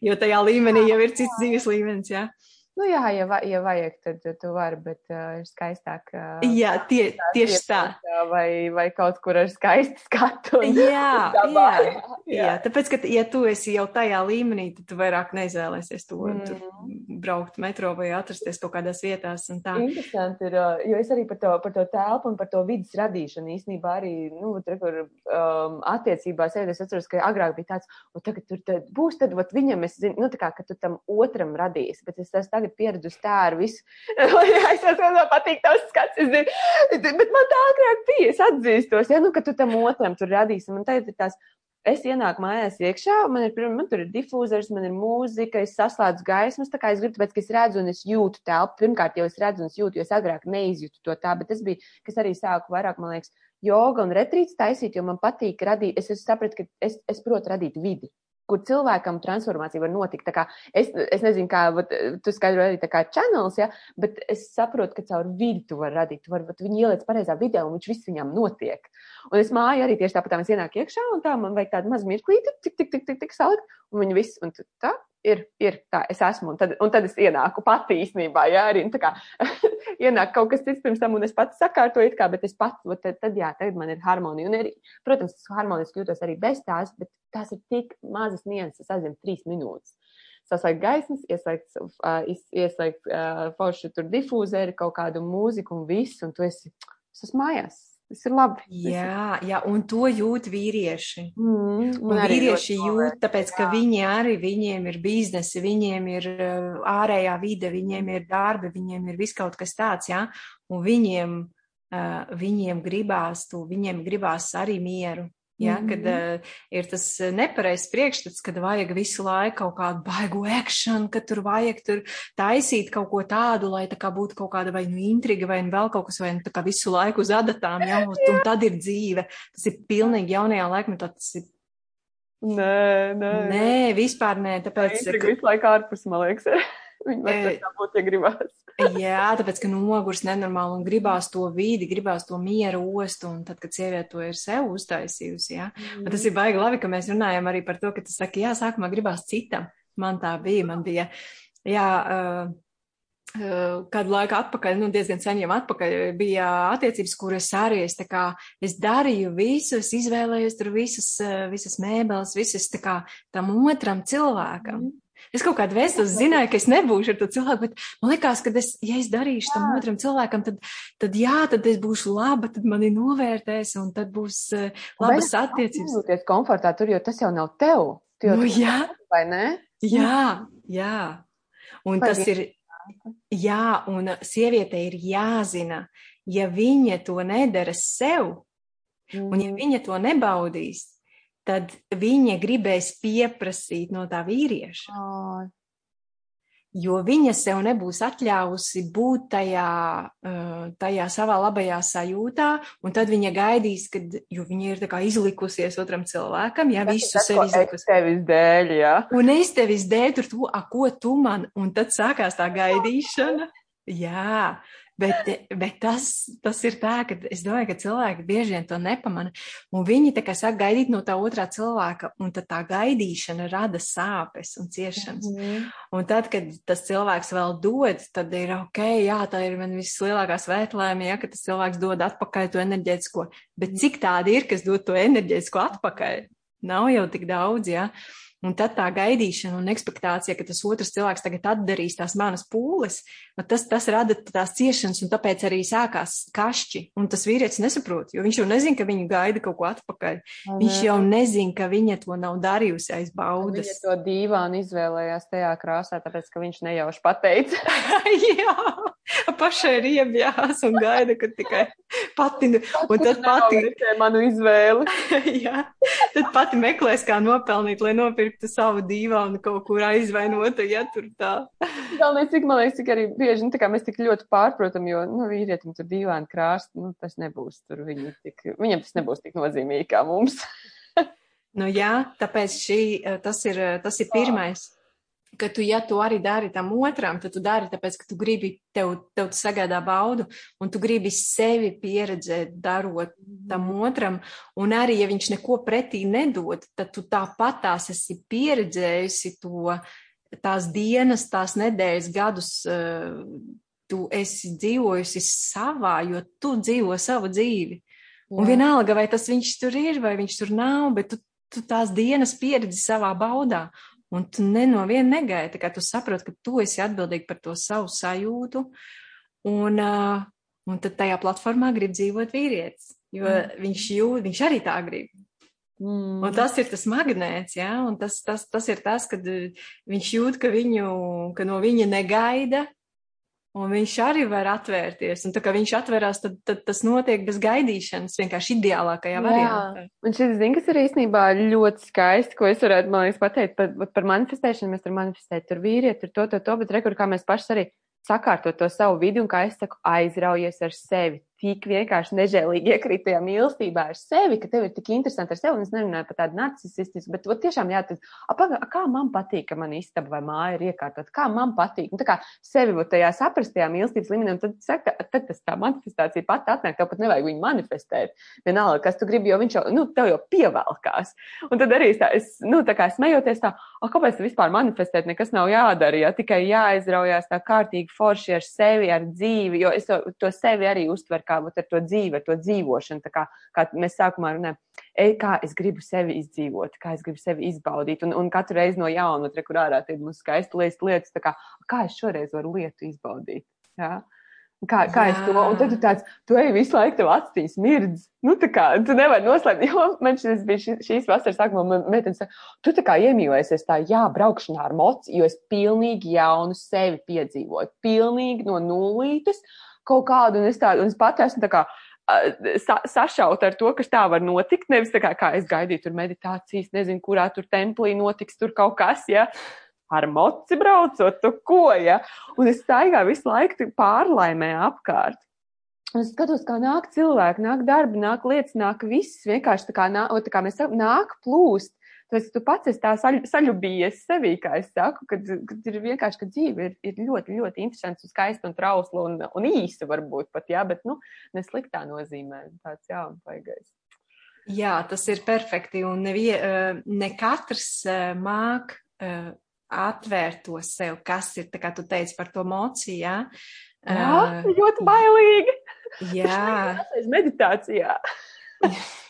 Jo tajā līmenī jau ir cits dzīves līmenis, jā. Nu, jā, ja, va, ja vajag, tad tu vari, bet uh, ir skaistāk. Uh, jā, tie, tieši tā. Vai, vai kaut kur ar skaistu skatu. Jā, [laughs] jā, [laughs] jā, jā, tāpēc, ka, ja tu esi jau tajā līmenī, tad tu vairāk neizvēlēsies to mm. braukt metro vai atrasties kaut kādās vietās. Interesanti ir, jo es arī par to, par to telpu un par to vidas radīšanu īstenībā arī, nu, tur, kur um, attiecībās, ja es atceros, ka agrāk bija tāds, un tagad tur tad būs, tad, vat viņam es zinu, nu, tā kā, ka tu tam otram radīsi, bet es esmu tagad tagad pieradusi tā ar visu. [laughs] es saprotu, patīk tavs skats. Es, bet man tā agrāk bija. Es atzīstos, ja, nu, ka tu tam otram tur radīsi. Man tagad ir tās. Es ienāku mājās iekšā, man ir, man tur ir difūzors, man ir mūzika, es saslēdzu gaismas, tā kā es gribu, tāpēc, ka es redzu un es jūtu telpu. Pirmkārt, jau es redzu un es jūtu, jo es agrāk neizjūtu to tā, bet tas bija, kas arī sāku vairāk, man liekas, joga un retrīts taisīt, jo man patīk radīt, es, es sapratu, ka es, es protu radīt vidi kur cilvēkam transformācija var notikt. Es, es nezinu, kā vat, tu skaidro arī tā kā channels, ja, bet es saprotu, ka caur vidi tu vari radīt. Tu vari viņu ieliec pareizā vidē, un viņš viss viņam notiek. Un es māju arī tieši tāpat, tā mēs ienāk iekšā, un tā man vajag tādu mazu mirklīti, tik, tik, tik, tik, tik salikt, un viņi viss, un tā ir, ir tā, es esmu, un tad, un tad es ienāku pati īstenībā, jā, arī, tā kā [laughs] ienāk kaut kas cits pirms tam, un es pats sakārtoju, kā, bet es pats, tad, tad, jā, tagad man ir harmonija, un arī, protams, harmoniski jūtos arī bez tās, bet tās ir tik mazas nianses, aizvien trīs minūtes. Saslēgt gaismas, ieslēgt, uh, ieslēgt uh, foršu tur difūzeri, kaut kādu mūziku un visu, un tu esi, es esmu mājās, Tas ir labi. Jā, jā, un to jūt vīrieši. Mm, un vīrieši jūt, tāpēc, ka jā. viņi arī, viņiem ir biznesi, viņiem ir ārējā vide, viņiem ir darbi, viņiem ir viskaut kas tāds, jā, un viņiem, viņiem gribās to, viņiem gribās arī mieru. Ja, mm -hmm. Kad uh, ir tas nepareizs priekšstats, kad vajag visu laiku kaut kādu baigu akciju, ka tur vajag tur taisīt kaut ko tādu, lai tā kā būtu kaut kāda vai nu intriga, vai nu vēl kaut kas, vai nu tā kā visu laiku uz adatām, ja, un, un tad ir dzīve. Tas ir pilnīgi jaunajā laikmetā, tas ir. Nē, nē. Nē, vispār nē, tāpēc. Tā ir visu laiku ārpus, man liekas. Viņi var tā būt, ja gribās. Jā, tāpēc, ka nogurs nenormāli un gribās to vidi, gribās to mieru ostu, un tad, kad sieviete to ir sev uztaisījusi, jā. Mm. Bet tas ir baigi labi, ka mēs runājam arī par to, ka tu saki, jā, sākumā gribās citam. Man tā bija, man bija, jā, uh, kādu laiku atpakaļ, nu, diezgan sen jau atpakaļ, bija attiecības, kuras arī es, kā, es darīju visu, es izvēlējos tur visas, visas mēbeles, visas, tā kā, tam otram cilvēkam. Mm. Es kaut kādā veidā zināju, ka es nebūšu ar to cilvēku, bet man liekas, ka es, ja es darīšu tam otram cilvēkam, tad, tad jā, tad es būšu laba, tad mani novērtēs un tad būs uh, labas attiecības. Jūties komfortā tur, jo tas jau nav tev. Tu jau Nu, jā. vai ne? Jā, jā. Un tas ir, jā, un sievietei ir jāzina, ja viņa to nedara sev, un ja Mm. viņa to nebaudīs, tad viņa gribēs pieprasīt no tā vīrieša. Ai, jo viņa sev nebūs atļāvusi būt tajā, tajā savā labajā sajūtā, un tad viņa gaidīs, kad, jo viņa ir tā kā izlikusies otram cilvēkam, jā, tas visu sev ko es izlikusi. tevis dēļ, jā. Un es tevis dēļ tur to, a, ko tu man, un tad sākās tā gaidīšana. Jā, bet, bet tas, tas ir tā, ka es domāju, ka cilvēki bieži vien to nepamana. Un viņi tā kā sāk gaidīt no tā otrā cilvēka, un tad tā gaidīšana rada sāpes un ciešanas. Mhm. Un tad, kad tas cilvēks vēl dod, tad ir ok, jā, tā ir man vislielākā svētlēma, ja ka tas cilvēks dod atpakaļ to enerģētisko. Bet cik tādi ir, kas dod to enerģētisko atpakaļ? Nav jau tik daudz, jā. Un tad tā gaidīšana un ekspektācija, ka tas otrs cilvēks tagad atdarīs tās manas pūles, nu tas, tas rada tās ciešanas, un tāpēc arī sākās kašķi. Un tas vīrietis nesaprot, jo viņš jau nezina, ka viņa gaida kaut ko atpakaļ. Vai Viņš jau nezina, ka viņa to nav darījusi aiz Viņa baudas. to dīvānu izvēlējās tajā krāsā, tāpēc, ka viņš nejauši pateica. [laughs] Jā, [laughs] pašai ir iebjās un gaida, ka tikai pati, un tad pati, manu izvēli. [laughs] jā, tad pati meklēs, kā nopelnīt, lai nopirktu savu dīvānu kaut kur aizvainotu, ja tur tā. Galvenais, cik man liekas, cik arī bieži, nu, tā kā mēs tik ļoti pārprotam, jo, nu, vīrietim tur dīvāni krāst, nu, tas nebūs tur viņi tik, viņam tas nebūs tik nozīmīgi kā mums. Nu jā, tāpēc šī, eh, tas ir, eh, tas ir pirmais. Ka tu, ja tu arī dari tam otram, tad tu dari tāpēc, ka tu gribi, tev, tev sagādā baudu, un tu gribi sevi pieredzēt, darot tam otram, un arī, ja viņš neko pretī nedod, tad tu tāpat tās esi pieredzējusi to, tās dienas, tās nedēļas, gadus, eh, tu esi dzīvojusi savā, jo tu dzīvo savu dzīvi. Un vienalga, vai tas viņš tur ir, vai viņš tur nav, bet tu, tu tās dienas pieredzi savā baudā. Un tu ne no viena negaidi, kā tu saproti, ka tu esi atbildīgi par to savu sajūtu. Un, uh, un tad tajā platformā grib dzīvot vīrietis, jo mm. viņš jūt, viņš arī tā grib. Mm. Un tas ir tas magnēts, jā, un tas, tas, tas ir tas, kad viņš jūt, ka, viņu, ka no viņa negaida, un viņš arī var atvērties. Un tā kā viņš atverās, tad, tad tas notiek bez gaidīšanas, vienkārši ideālākajā Jā. variantā. Un šis zina, kas ir īstenībā ļoti skaisti, ko es varētu, man liekas, pateikt par, par manifestēšanu. Mēs tur manifestējam, tur vīrieti, tur to, to, to, bet rekur, kā mēs paši arī sakārtot to savu vidi un, kā es saku, aizraujies ar sevi. Tik vienkārši nežēlīgi iekrīt tajā mīlestībā ar sevi, ka tev ir tik interesanti ar sevi. Un es nerunāju par tādu narcisistisku, bet ot, tiešām jā, tad, a, paga, a, kā man patīk, ka man istaba vai māja ir iekārtot, kā man patīk. Un tā kā sevi ot, tajā saprastajā mīlestības līmenī, tad, saka, tad tas tā manifestācija pat atnāk, tev pat nevajag viņu manifestēt. Vienalga, kas tu gribi, jo viņš jau, nu, tev jau pievelkās. Un tad arī tā, es, nu, tā kā smejoties tā, o, kāpēc vispār manifestēt, nekas nav jādara, ja tikai jāizraujās tā kārtīgi forši ar sevi, ar dzīvi, jo es to, to sevi arī uztveru kā vat, ar to dzīvi, ar to dzīvošanu, tā kā, kā mēs sākumā runājam, ej, kā es gribu sevi izdzīvot, kā es gribu sevi izbaudīt, un, un katru reizi no jauna, re, kur ārā tie mums skaisti lietas, lietas, tā kā, kā es šoreiz varu lietu izbaudīt, jā. Kā, kā es to, un tad tu tāds, tu ej visu laiku, tev acīs mirdz. Nu, tā kā, tu nevari noslēpt, jo man šis bija šis, šīs vasaras sākumā, man meitenes saka, tu tā kā iemīlēsies tā, jā, braukšanā ar moci, jo es pilnīgi jaunu sevi piedzīvoju, pilnīgi no nulītes kaut kādu, un es tādu, un es pat esmu tā kā, sa, sašauta ar to, kas tā var notikt. Nevis tā kā, kā es gaidīju, tur meditācijas, nezinu, kurā tur templī notiks, tur kaut kas, ja ar moci braucot, tu ko, ja. Un es staigāju visu laiku pārlaimē apkārt. Un es skatos, kā nāk cilvēki, nāk darbi, nāk lietas, nāk viss. Vienkārši tā kā, nāk, tā kā mēs sakām, nāk plūst. Tāpēc tu pats esi tā saļ, saļubījies sevī, kā es saku, kad, kad ir vienkārši, ka dzīve ir, ir ļoti, ļoti interesants un skaista un trausla un, un īsa varbūt pat, jā, bet, nu, nesliktā nozīmē tāds, jā, un paigais. Jā, tas ir perfekti, un nevie, ne katrs māk atvērt to sev, kas ir, tā kā tu teici par to mociju, jā. Jā, uh, ļoti bailīgi. Jā. meditācijā. [laughs]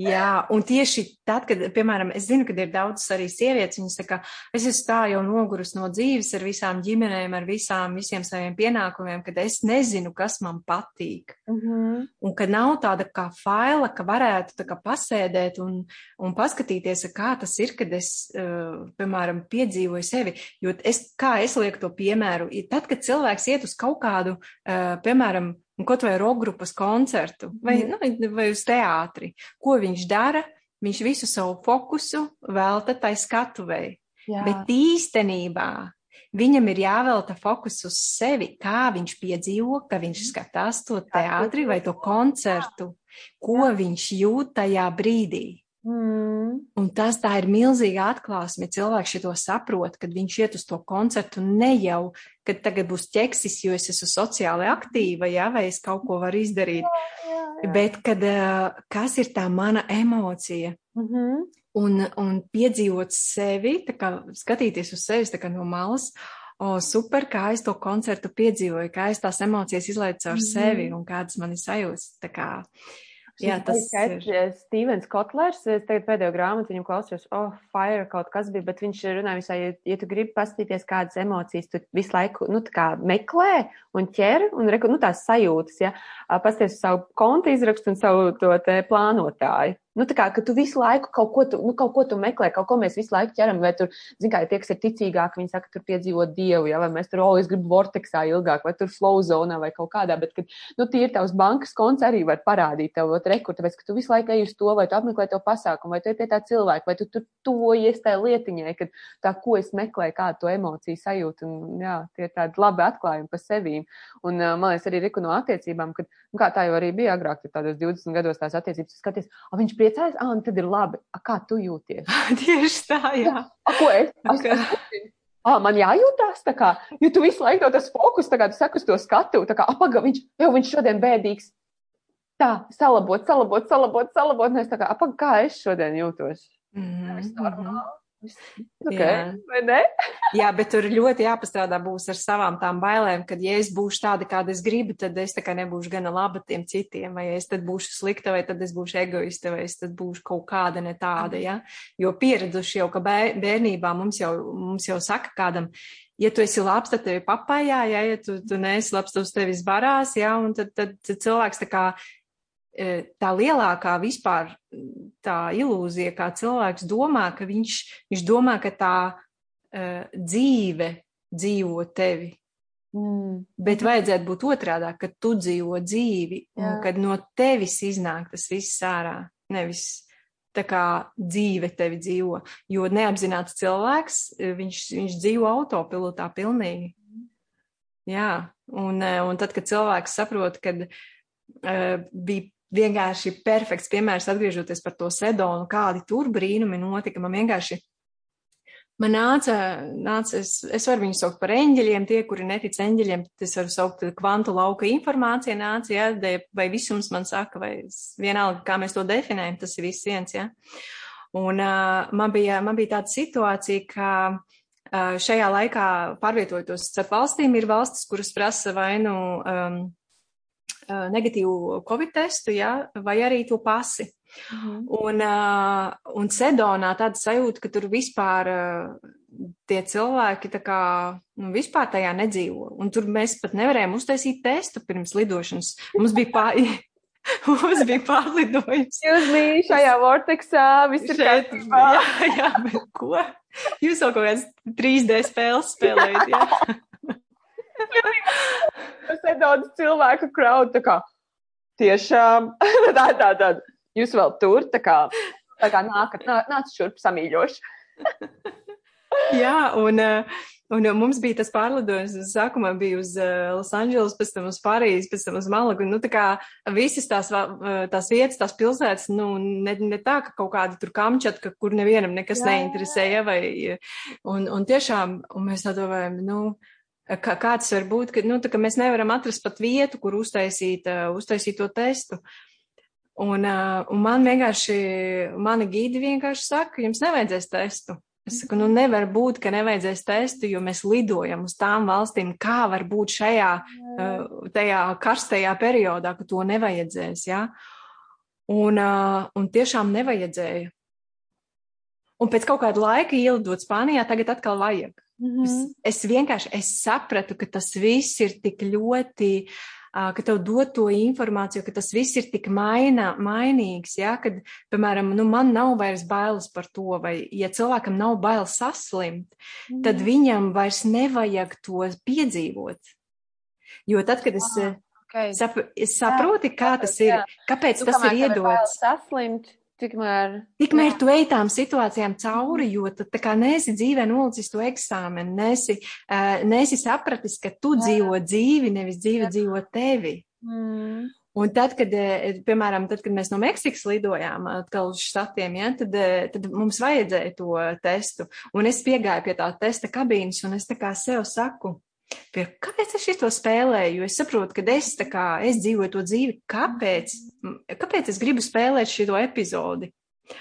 Jā, un tieši tad, kad, piemēram, es zinu, ka ir daudzas arī sievietes, viņas saka, es esmu tā jau nogurus no dzīves ar visām ģimenēm, ar visām, visiem saviem pienākumiem, kad es nezinu, kas man patīk. Mm -hmm. Un ka nav tāda kā faila, ka varētu tā kā pasēdēt un, un paskatīties, kā tas ir, kad es, uh, piemēram, piedzīvoju sevi. Jo es, kā es lieku to piemēru, tad, kad cilvēks iet uz kaut kādu, uh, piemēram, un kaut vai rokgrupas koncertu vai, mm. nu, vai uz teātri. Ko viņš dara? Viņš visu savu fokusu velta tai skatuvei. Jā. Bet īstenībā viņam ir jāvelta fokus uz sevi, kā viņš piedzīvo, ka viņš skatās to teātri vai to koncertu, ko viņš jūt tajā brīdī. Mm. Un tas tā ir milzīga atklāsme. Cilvēks to saprot, kad viņš iet uz to koncertu ne jau, kad tagad būs ķeksis, jo es esmu sociāli aktīva, ja, vai es kaut ko varu izdarīt, jā, jā, jā. bet kad, kas ir tā mana emocija. Mm -hmm. Un, un piedzīvot sevi, kā, skatīties uz sevi no malas, o, super, kā es to koncertu piedzīvoju, kā es tās emocijas izlaidu caur mm -hmm. sevi un kādas man ir sajūtas. Jā, tas ir. Stevens Kotlers, es tagad pēdējo grāmatu viņam klausījos, oh, fire kaut kas bija, bet viņš runāja visai, ja, ja tu gribi pastīties kādas emocijas, tu visu laiku, nu, tā kā meklē un ķer un, nu, tās sajūtas, ja, pasties uz savu konta izrakstu un savu to te plānotāju. Nu, tā kā, tu visu laiku kaut ko, tu, nu, kaut ko tu meklē, kaut ko mēs visu laiku ķeram, vai tur, zin kā, tie, kas ir ticīgāki, viņi saka, tur piedzīvot dievu, ja, vai mēs tur, oh, es gribu vorteksā ilgāk, vai tur flow zonā, vai kaut kādā, bet, kad, nu, tie ir tavs bankas konts arī var parādīt tev, rekur, tāpēc, ka tu visu laiku ej uz to, vai tu apmeklē to pasākumu, vai tu ej pie tā cilvēka, vai tu tur tuvojies tai lietiņai, kad tā, ko es meklēju, kādu to emociju sajūtu, un, jā, tie ir tādi labi atklājumi pa sevīm. Un, man liekas, arī Riku no attiecībām, kad, nu, kā tā jau arī bija agrāk, tad tādos 20 gados tās attiecības skaties, a, viņš priecājas, ah, un tad ir labi. A, kā tu jūties? [laughs] Tieši tā, jā. A, ko es? es, es Ah, man jājūtās tā kā, jo tu visu laiku no tas fokus, tā kā tu saki uz to skatu, tā kā, apaga, viņš, jau viņš šodien bēdīgs. Tā, salabot, salabot, salabot, salabot, un es tā kā, apaga, kā es šodien jūtos. Mm -hmm. [laughs] Okay, ne? [laughs] Jā, bet tur ļoti jāpastrādā būs ar savām tām bailēm, kad, ja es būšu tāda, kāda es gribu, tad es tā kā nebūšu gana laba tiem citiem, vai es tad būšu slikta, vai tad es būšu egoista, vai es tad būšu kaut kāda ne tāda, ja? Jo pieraduši jau, ka bērnībā mums jau, mums jau saka kādam, ja tu esi labs, tad tevi papājā, ja, ja tu, tu neesi labs, tad uz tevis barās, ja, un tad, tad, cilvēks tā kā tā lielākā vispār tā ilūzija, kā cilvēks domā, ka viņš, viņš domā, ka tā uh, dzīve dzīvo tevi. Mm. Bet vajadzētu būt otrādā, ka tu dzīvo dzīvi Jā. un kad no tevis iznāk tas viss ārā. Nevis tā kā dzīve tevi dzīvo. Jo neapzināts cilvēks, e, viņš, viņš dzīvo autopilotā pilnīgi. Jā, un, un tad, kad cilvēks saprot, kad uh, bija vienkārši perfekts piemērs, atgriežoties par to sedonu, kādi tur brīnumi notika. Man vienkārši man nāca, nāca es, es varu viņus saukt par eņģeļiem, tie, kuri netic eņģeļiem, es varu saukt kvantu lauka informācija nāca, ja, vai visums man saka, vai vienalga, kā mēs to definējam, tas ir viss viens, ja. Un uh, man, bija, man bija tāda situācija, ka uh, šajā laikā pārvietojoties starp valstīm ir valstis, kuras prasa vai nu um, negatīvu covid testu, ja, vai arī to pasi. Mhm. Un, un Sedonā tāda sajūta, ka tur vispār tie cilvēki tā kā, nu, vispār tajā nedzīvo. Un tur mēs pat nevarējām uztaisīt testu pirms lidošanas. Mums bija pār... [laughs] Mums bija pārlidojums. Jūs bijāt šajā vorteksā, viss ir kārtībā. [laughs] Jā, jā, bet ko? Jūs vēl kaut kāds 3D spēles spēlējat, jā. [laughs] Tas ir daudz cilvēku kraudu, tiešām [laughs] tā, tā, tā. Jūs vēl tur, tā kā, tā kā nākat, nā, nāc šurp samīļoši. [laughs] Jā, un, un mums bija tas pārlidojums, sākumā bija uz Losandželos, pēc tam uz Parīzi, pēc tam uz Malagu. Nu, tā kā visas tās, tās vietas, tās pilsētas, nu, ne, ne tā, ka kaut kāda tur kamčatka, kur nevienam nekas jā, neinteresēja, vai, un, un tiešām, un mēs tā domājam, nu, kā, kāds var būt, ka, nu, tā, ka mēs nevaram atrast pat vietu, kur uztaisīt, uztaisīt to testu. Un, un man vienkārši, mani gīdi vienkārši saka, jums nevajadzēs testu. Es saku, nu nevar būt, ka nevajadzēs testu, jo mēs lidojam uz tām valstīm, kā var būt šajā, tajā karstajā periodā, ka to nevajadzēs, jā. Un, uh, un tiešām nevajadzēja. Un pēc kaut kāda laika ielidot Spānijā, tagad atkal vajag. -hmm. es, es vienkārši es sapratu, ka tas viss ir tik ļoti ka tev dod to informāciju, ka tas viss ir tik maina, mainīgs, ja, kad, piemēram, nu, man nav vairs bailes par to, vai, ja cilvēkam nav bailes saslimt, mm. tad viņam vairs nevajag to piedzīvot. Jo tad, kad es, ah, okay. sap, es saproti, jā, kā tas ir, jā. kāpēc tu, tas ir iedots. Saslimt, Tikmēr, Tikmēr tu ej tām situācijām cauri, jo tu tā kā neesi dzīvē nolicis to eksāmenu, nesi, uh, nesi sapratis, ka tu Jā. dzīvo dzīvi, nevis dzīve Jā. dzīvo tevi. Mm. Un tad, kad, piemēram, tad, kad mēs no Meksikas lidojām atkal uz štatiem, ja, tad, tad mums vajadzēja to testu. Un es piegāju pie tā testa kabīnes, un es tā kā sev saku, Pie, kāpēc es šo spēlēju? Jo es saprotu, ka es, kā, es dzīvoju to dzīvi. Kāpēc? Kāpēc es gribu spēlēt šo epizodi?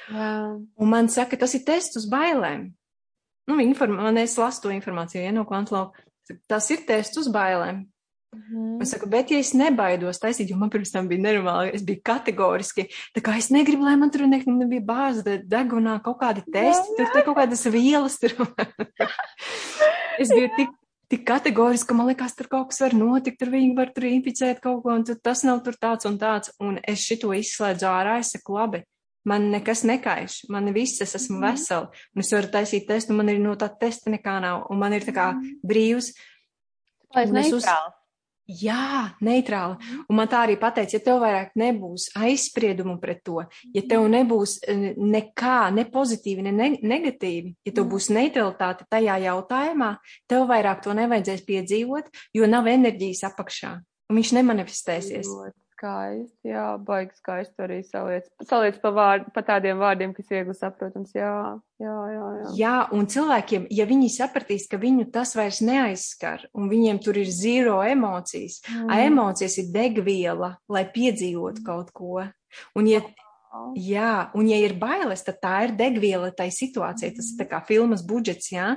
Jā. Un man saka, tas ir tests uz bailēm. Nu, man es lasu to informāciju, ja no kvantlau. Tas ir tests uz bailēm. Mm -hmm. Es saku, bet ja es nebaidos taisīt, jo man pirms tam bija nenormāli, es biju kategoriski, tā kā es negribu, lai man tur ne, nebija bāze degunā kaut kādi testi, jā, jā. tur, kaut kādas vielas tur. [laughs] es biju tik tik kategoriski, ka man liekas, tur kaut kas var notikt, tur viņi var tur inficēt kaut ko, un tas nav tur tāds un tāds. Un es šito izslēdzu ārā, es saku, labi, man nekas nekaiš, man viss, es esmu mm. vesela, un es varu taisīt testu, man ir no tā testa nekā nav, un man ir tā kā mhm. brīvs. Lai es neitrāli. Jā, neitrāli. Mhm. Un man tā arī pateica, ja tev vairāk nebūs aizspriedumu pret to, ja tev mhm. nebūs eh, nekā, ne pozitīvi, ne negatīvi, ja tev mhm. būs neutralitāte tajā jautājumā, tev vairāk to nevajadzēs piedzīvot, jo nav enerģijas apakšā. Un viņš nemanifestēsies. Ļoti skaisti, jā, baigi skaisti arī saliec, saliec pa, vārd, pa tādiem vārdiem, kas viegli saprotams, jā, jā, jā, jā. Jā, un cilvēkiem, ja viņi sapratīs, ka viņu tas vairs neaizskar, un viņiem tur ir zero emocijas, mm. a emocijas ir degviela, lai piedzīvotu kaut ko. Un ja, Jā, un ja ir bailes, tad tā ir degviela tai situācijai. Tas ir kā filmas budžets, jā,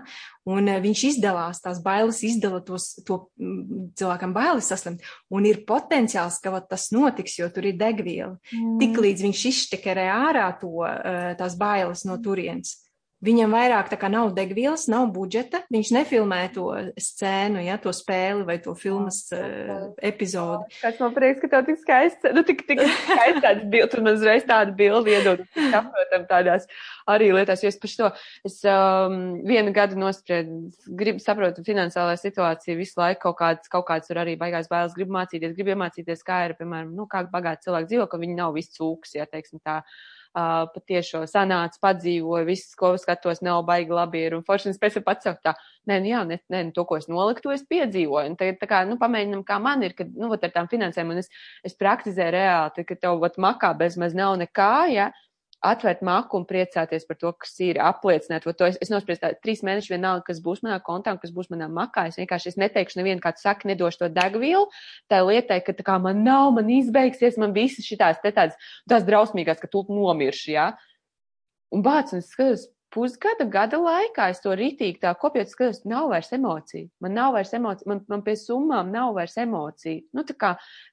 un eh, viņš izdalās, tās bailes izdala tos, to mm, cilvēkam bailes saslimt, un ir potenciāls, ka vat, tas notiks, jo tur ir degviela. Mm. Tik līdz viņš izštekerē ārā to, eh, tās bailes no turienes, Viņam vairāk tā kā nav degvielas, nav budžeta, viņš nefilmē to scēnu, ja, to spēli vai to filmas uh, epizodi. Kāds man prieks, ka tev tik skaists, nu tik, tik skaists tāds bildi, un man uzreiz tādu bildi iedod, saprotam tādās arī lietās, jo es par šo, es um, vienu gadu nospriedu, gribu saprotu finansiālā situācija visu laiku kaut kāds, kaut kāds tur arī baigās bailes, gribu mācīties, gribu iemācīties, kā ir, piemēram, nu, kā bagāti cilvēki dzīvo, ka viņi nav viss cūks, ja teiksim tā. uh, patiešo sanāca, padzīvoja, viss, ko skatos, nav baigi labi ir. Un forši pēc tam pats tā, nē, nu jā, nē, nē, nu to, ko es noliku, to es piedzīvoju. Un tagad, tā kā, nu, pamēģinam, kā man ir, kad, nu, vat ar tām finansēm, un es, es praktizēju reāli, tad, kad tev, vat, makā bez maz nav nekā, ja, atvērt maku un priecāties par to, kas ir apliecināt. To es, es nospriestu tā trīs mēneši vienalga, kas būs manā kontā un kas būs manā makā. Es vienkārši es neteikšu nevienu, kāds saka, nedošu to degvielu tā lietai, ka tā kā man nav, man izbeigsies, man visas šitās te tādas, tās drausmīgās, ka tu nomirši, jā. Ja? Un bāc, un es skatos, pusgada, gada laikā es to ritīgi tā kopjot skatos, nav vairs emociju. Man nav vairs emociju, man, man pie summām nav vairs emociju. Nu, tā kā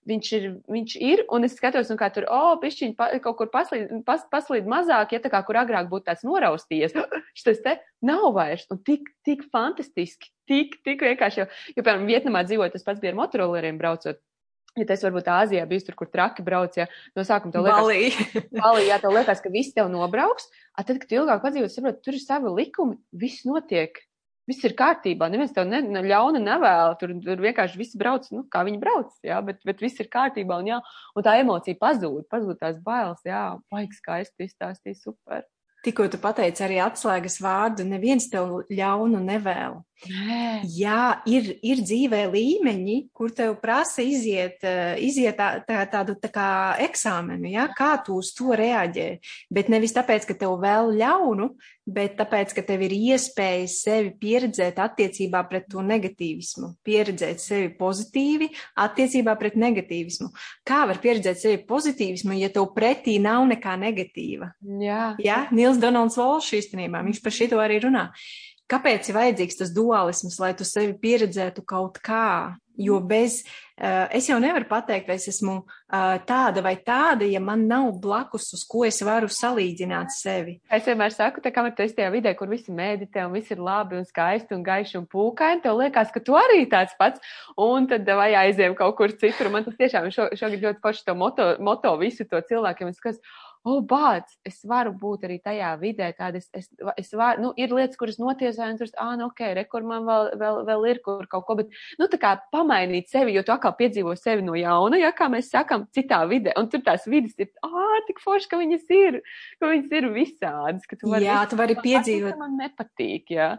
viņš ir, viņš ir, un es skatos, un kā tur, o, oh, pišķiņ pa, kaut kur paslīd, pas, paslīd mazāk, ja tā kā kur agrāk būtu tāds noraustījies. [gasps] Šis te nav vairs, un tik, tik fantastiski, tik, tik vienkārši, jo, jo, piemēram, Vietnamā dzīvojot, tas pats bija ar motorolleriem braucot Ja tas varbūt Āzijā bijis tur, kur traki brauc, ja no sākuma tev liekas, Balī. [laughs] Jā, tev liekas, ka viss tev nobrauks, a tad, kad tu ilgāk padzīvot, saproti, tur ir savi likumi, viss notiek, viss ir kārtībā, neviens tev ne, ne ļauna nevēla, tur, tur vienkārši viss brauc, nu, kā viņi brauc, jā, bet, bet viss ir kārtībā, un jā, un tā emocija pazūd, pazūd tās bailes, jā, baigi skaisti izstāstīja, super. Tikko tu pateici arī atslēgas vārdu, neviens tev ļaunu nevēl. Nē. Jā, ir, ir dzīvē līmeņi, kur tev prasa iziet, eh, iziet tā, tā, tādu tā kā eksāmenu, ja? kā tu uz to reaģē. Bet nevis tāpēc, ka tev vēl ļaunu, bet tāpēc, ka tev ir iespēja sevi pieredzēt attiecībā pret to negatīvismu, pieredzēt sevi pozitīvi attiecībā pret negatīvismu. Kā var pieredzēt sevi pozitīvismu, ja tev pretī nav nekā negatīva? Jā. Ja? Nils Donalds Volšs īstenībā, viņš par šito arī runā. Kāpēc ir vajadzīgs tas dualisms, lai tu sevi pieredzētu kaut kā? Jo bez, uh, es jau nevaru pateikt, vai es esmu uh, tāda vai tāda, ja man nav blakus, uz ko es varu salīdzināt sevi. Es vienmēr saku, tā kā tu esi tajā vidē, kur visi meditē un viss ir labi un skaisti un gaiši un pūkaini, tev liekas, ka tu arī tāds pats, un tad vai aizējām kaut kur citur. Man tas tiešām šo, šogad ļoti forši to moto, moto visu to cilvēkiem. Skatos, oh, bāc, es varu būt arī tajā vidē, tāda es, es, es varu, nu, ir lietas, kuras notiesāju, un tur, ah, nu, ok, re, kur man vēl, vēl, vēl ir kur kaut ko, bet, nu, tā kā pamainīt sevi, jo tu atkal piedzīvo sevi no jauna, ja, kā mēs sakam, citā vidē, un tur tās vidas ir, ah, tik forši, ka viņas ir, ka viņas ir visādas, ka tu vari. Jā, tu vari piedzīvot. Man nepatīk, jā.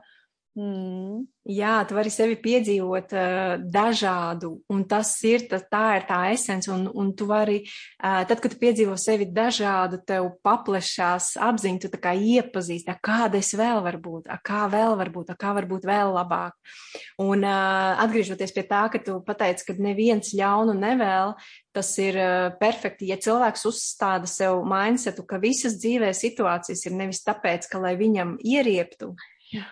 Mm. Jā, tu vari sevi piedzīvot uh, dažādu, un tas ir, tā, tā ir tā esence, un, un tu vari, uh, tad, kad tu piedzīvo sevi dažādu, tev paplešās apziņa, tu tā kā iepazīst, kāda es vēl var būt, kā vēl var būt, kā var būt vēl labāk. Un uh, atgriežoties pie tā, ka tu pateici, ka neviens ļaunu nevēl, tas ir uh, perfekti, ja cilvēks uzstāda sev mindsetu, ka visas dzīvē situācijas ir nevis tāpēc, ka lai viņam ierieptu, Jā.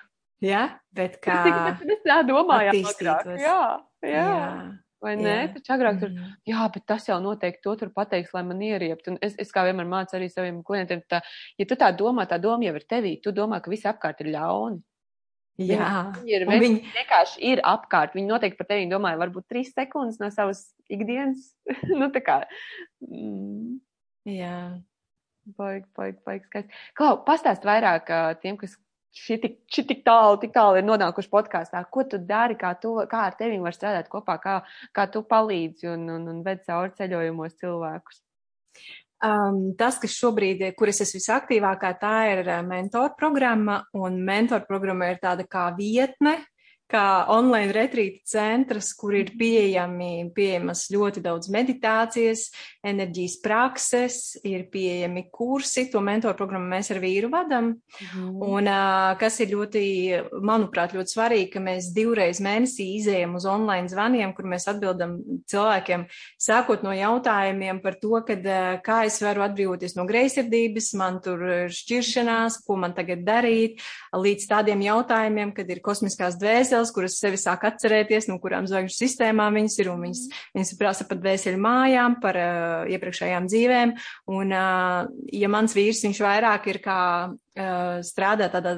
Ja? Bet kā Es, es tā domāju, attīstītos. agrāk. Jā, jā. jā. Vai jā. Taču agrāk tur, Mhm. jā, bet tas jau noteikti to tur pateiks, lai man ieriept. Un es, es kā vienmēr mācu arī saviem klientiem, tā, ja tu tā domā, tā doma jau ir tevī, tu domā, ka visi apkārt ir ļauni. Jā, Viņi ir viņi... viņi, vienkārši ir apkārt. Viņi noteikti par tevi domāja, varbūt trīs sekundes no savas ikdienas. [laughs] nu, tā kā, mm, jā. baigi, baigi, baigi skaisti. Klau, pastāst vairāk tiem, kas šī tik, šī tik tālu, tik tālu ir nonākuši podkāstā. Ko tu dari, kā, tu, kā ar tevi var strādāt kopā, kā, kā tu palīdzi un, un, un ved cauri ceļojumos cilvēkus? Um, tas, kas šobrīd, kur es esmu visaktīvākā, tā ir uh, mentor programma, un mentor programma ir tāda kā vietne, kā online retrīta centrs, kur ir pieejami, pieejamas ļoti daudz meditācijas, enerģijas prakses, ir pieejami kursi, to mentor programmu mēs ar vīru vadam, un uh, kas ir ļoti, manuprāt, ļoti svarīgi, ka mēs divreiz mēnesī izējam uz online zvaniem, kur mēs atbildam cilvēkiem, sākot no jautājumiem par to, kad, kā es varu atbrīvoties no greizsirdības, man tur ir šķiršanās, ko man tagad darīt, līdz tādiem jautājumiem, kad ir kosmiskās dvēseles, kuras sevi sāk atcerēties, no kurām zvaigžņu sistēmām viņas ir, un viņas, viņas prasa par dvēseli mājām, par uh, iepriekšējām dzīvēm, un uh, ja mans vīrs, viņš vairāk ir kā uh, strādā tādā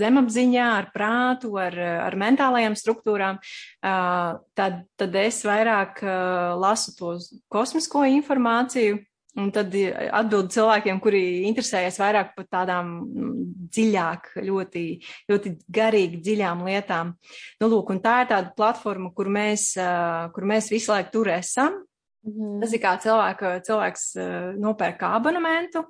zemapziņā, ar prātu, ar, ar mentālajām struktūrām, tad, tad es vairāk lasu to kosmisko informāciju, Un tad atbildu cilvēkiem, kuri interesējas vairāk par tādām mm, dziļāk, ļoti, ļoti garīgi dziļām lietām. Nu, lūk, un tā ir tāda platforma, kur mēs, kur mēs visu laiku tur esam. Mhm. Tas ir kā cilvēka, cilvēks nopērk abonementu,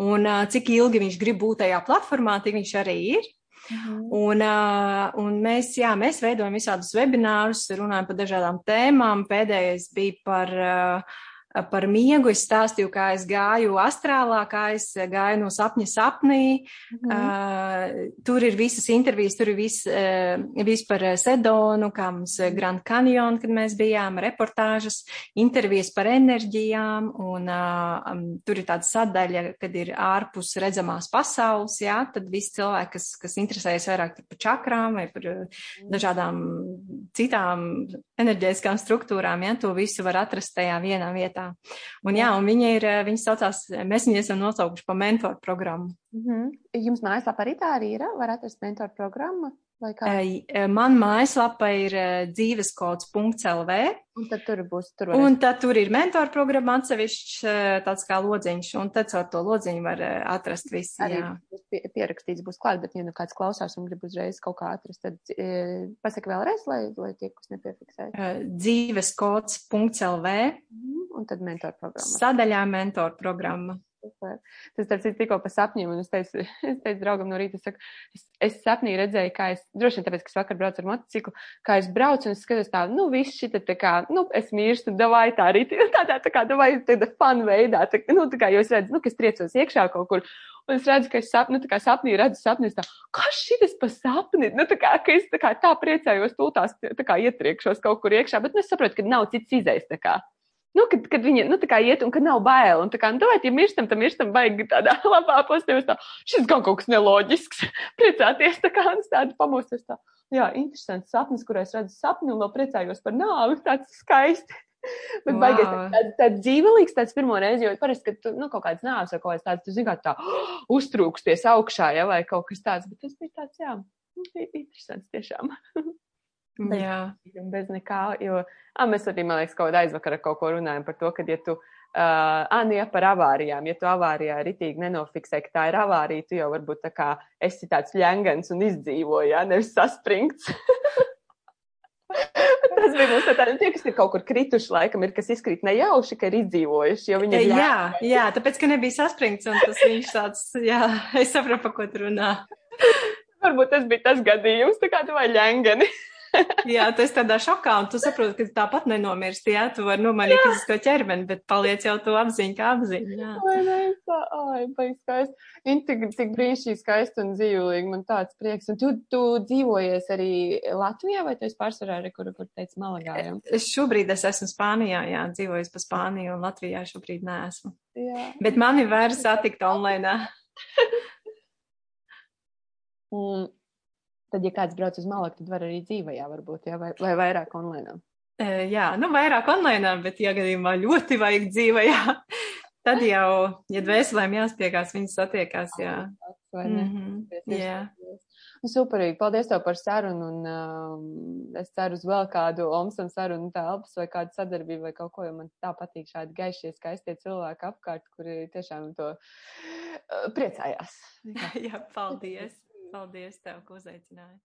un cik ilgi viņš grib būt tajā platformā, tik viņš arī ir. Mhm. Un, un mēs, jā, mēs veidojam visādus webinārus, runājam par dažādām tēmām. Pēdējais bija par uh, par miegu. Es stāstīju, kā es gāju astrālā, kā es gāju no sapņa sapnī. Mhm. Uh, tur ir visas intervijas, tur ir viss vis par Sedonu, kā mums Grand Canyon, kad mēs bijām, reportāžas, intervijas par enerģijām, un uh, um, tur ir tāda sadaļa, kad ir ārpus redzamās pasaules, jā, tad visi cilvēki, kas, kas interesējas vairāk par čakrām vai par uh, dažādām citām enerģētiskām struktūrām, ja, to visu var atrast tajā vienā vietā. Un jā, un viņi ir, viņi saucās, mēs viņu esam nosaukuši pa mentoru programmu. Mhm. Jums mājaslapā arī tā arī ir, var atrast mentoru programmu? Eh, Man mājaslapa ir eh, dzīveskods.lv, Un tad tur būs, tur var un tad tur ir mentoru programma atsevišķs eh, tāds kā lodziņš, un tad caur to lodziņu var atrast visu. arī pie, pierakstīts, būs klāt, bet, ja nu kāds klausās un grib uzreiz kaut kā atrast, tad e, pasaka vēlreiz, lai, lai tie, kas nepiefiksē. Dzīveskods.lv, Mhm. Un tad mentoru programma. sadaļā mentoru programma. Tas tāds ir tikko par sapņiem, un es teicu, [laughs] es teicu draugam no rīta, es, saku, es, es sapnī redzēju, kā es, droši vien tāpēc, ka es vakar braucu ar motociklu, kā es braucu un es skatos tā, nu, viss šita tā kā, nu, es mirstu, davai tā arī, [laughs] tādā tā kā, davai tāda fun veidā, tā, nu, tā kā, jo es redzu, nu, ka es triecos iekšā kaut kur, un es redzu, ka es sapni, nu, sapnī redzu sapni, tā, kas šitas pa sapni, nu, tā kā, ka es tā kā tā priecājos, tūtās, tā kā ietriekšos kaut kur iekšā, bet, nu, es saprotu, ka nav cits izējas, tā kā. Nu, kad, kad viņi nu, iet un kad nav bail, un tā kā, nu, davai, ja mirstam, tad mirstam, baigi tādā [laughs] labā pozitīvā, tā, šis gan kaut kas neloģisks, [laughs] priecāties, tā kā, un tādu pamosties tā. Jā, interesants sapnis, kur es redzu sapni un vēl priecājos par nāvi, [laughs] tāds skaisti. Bet wow. baigais tāds, tāds dzīvelīgs, tāds pirmo reizi, jo parasti, kad tu, nu, kaut kāds nāves vai kaut kāds tāds, tu zini, kā tā oh, [gasps] uztrūksties augšā, ja, vai kaut kas tāds, bet tas bija tāds, jā, interesants tiešām. Bez, jā. Bez nekā, jo, ā, mēs arī, man liekas, kaut kādā aizvakarā kaut ko runājam par to, ka, ja tu, uh, nu, ja par avārijām, ja tu avārijā ritīgi nenofiksē, ka tā ir avārija, tu jau varbūt tā kā esi tāds ļengans un izdzīvo, jā, nevis saspringts. [laughs] Tas bija mums tāds, tie, kas ir kaut kur krituši, laikam, ir, kas izkrīt nejauši, ka ir izdzīvojuši, jo viņi ir. Jā, jā, jā, tāpēc, ka nebija saspringts, un tas viņš tāds, jā, [laughs] es saprotu, pa ko tu runā. Varbūt tas bija tas gadījums, tā kā tu vai ļengani jā, tas tādā šokā, un tu saproti, ka tāpat nenomirsti, jā, tu vari nomainīt fizisko ķermeni, bet paliec jau to apziņu kā apziņu, jā. Vai ne, tā, ai, baigi skaisti. Viņi tik, brīnišķīgi skaisti un dzīvīgi, man tāds prieks. Un tu, tu dzīvojies arī Latvijā, vai tu esi pārsvarā, re, kur, kur teici Malagā, jā? Es šobrīd es esmu Spānijā, jā, dzīvojis pa Spāniju, un Latvijā šobrīd neesmu. Jā. Bet mani vairs satikt online. mm [laughs] tad, ja kāds brauc uz Malaku, tad var arī dzīvajā varbūt, jā, vai, vai vairāk online. Uh, jā, nu vairāk online, bet, ja gadījumā ļoti vajag dzīvajā, [laughs] tad jau, ja dvēselēm jāstiekās, viņas satiekās, jā. Mm -hmm. jā. Nu, superīgi. Paldies tev par sarunu, un um, es ceru uz vēl kādu Omsam sarunu telpas vai kādu sadarbību vai kaut ko, jo man tā patīk šādi gaišie, skaistie cilvēki apkārt, kuri tiešām to uh, priecājās. [laughs] jā, paldies. Paldies tev, ka uzaicināji.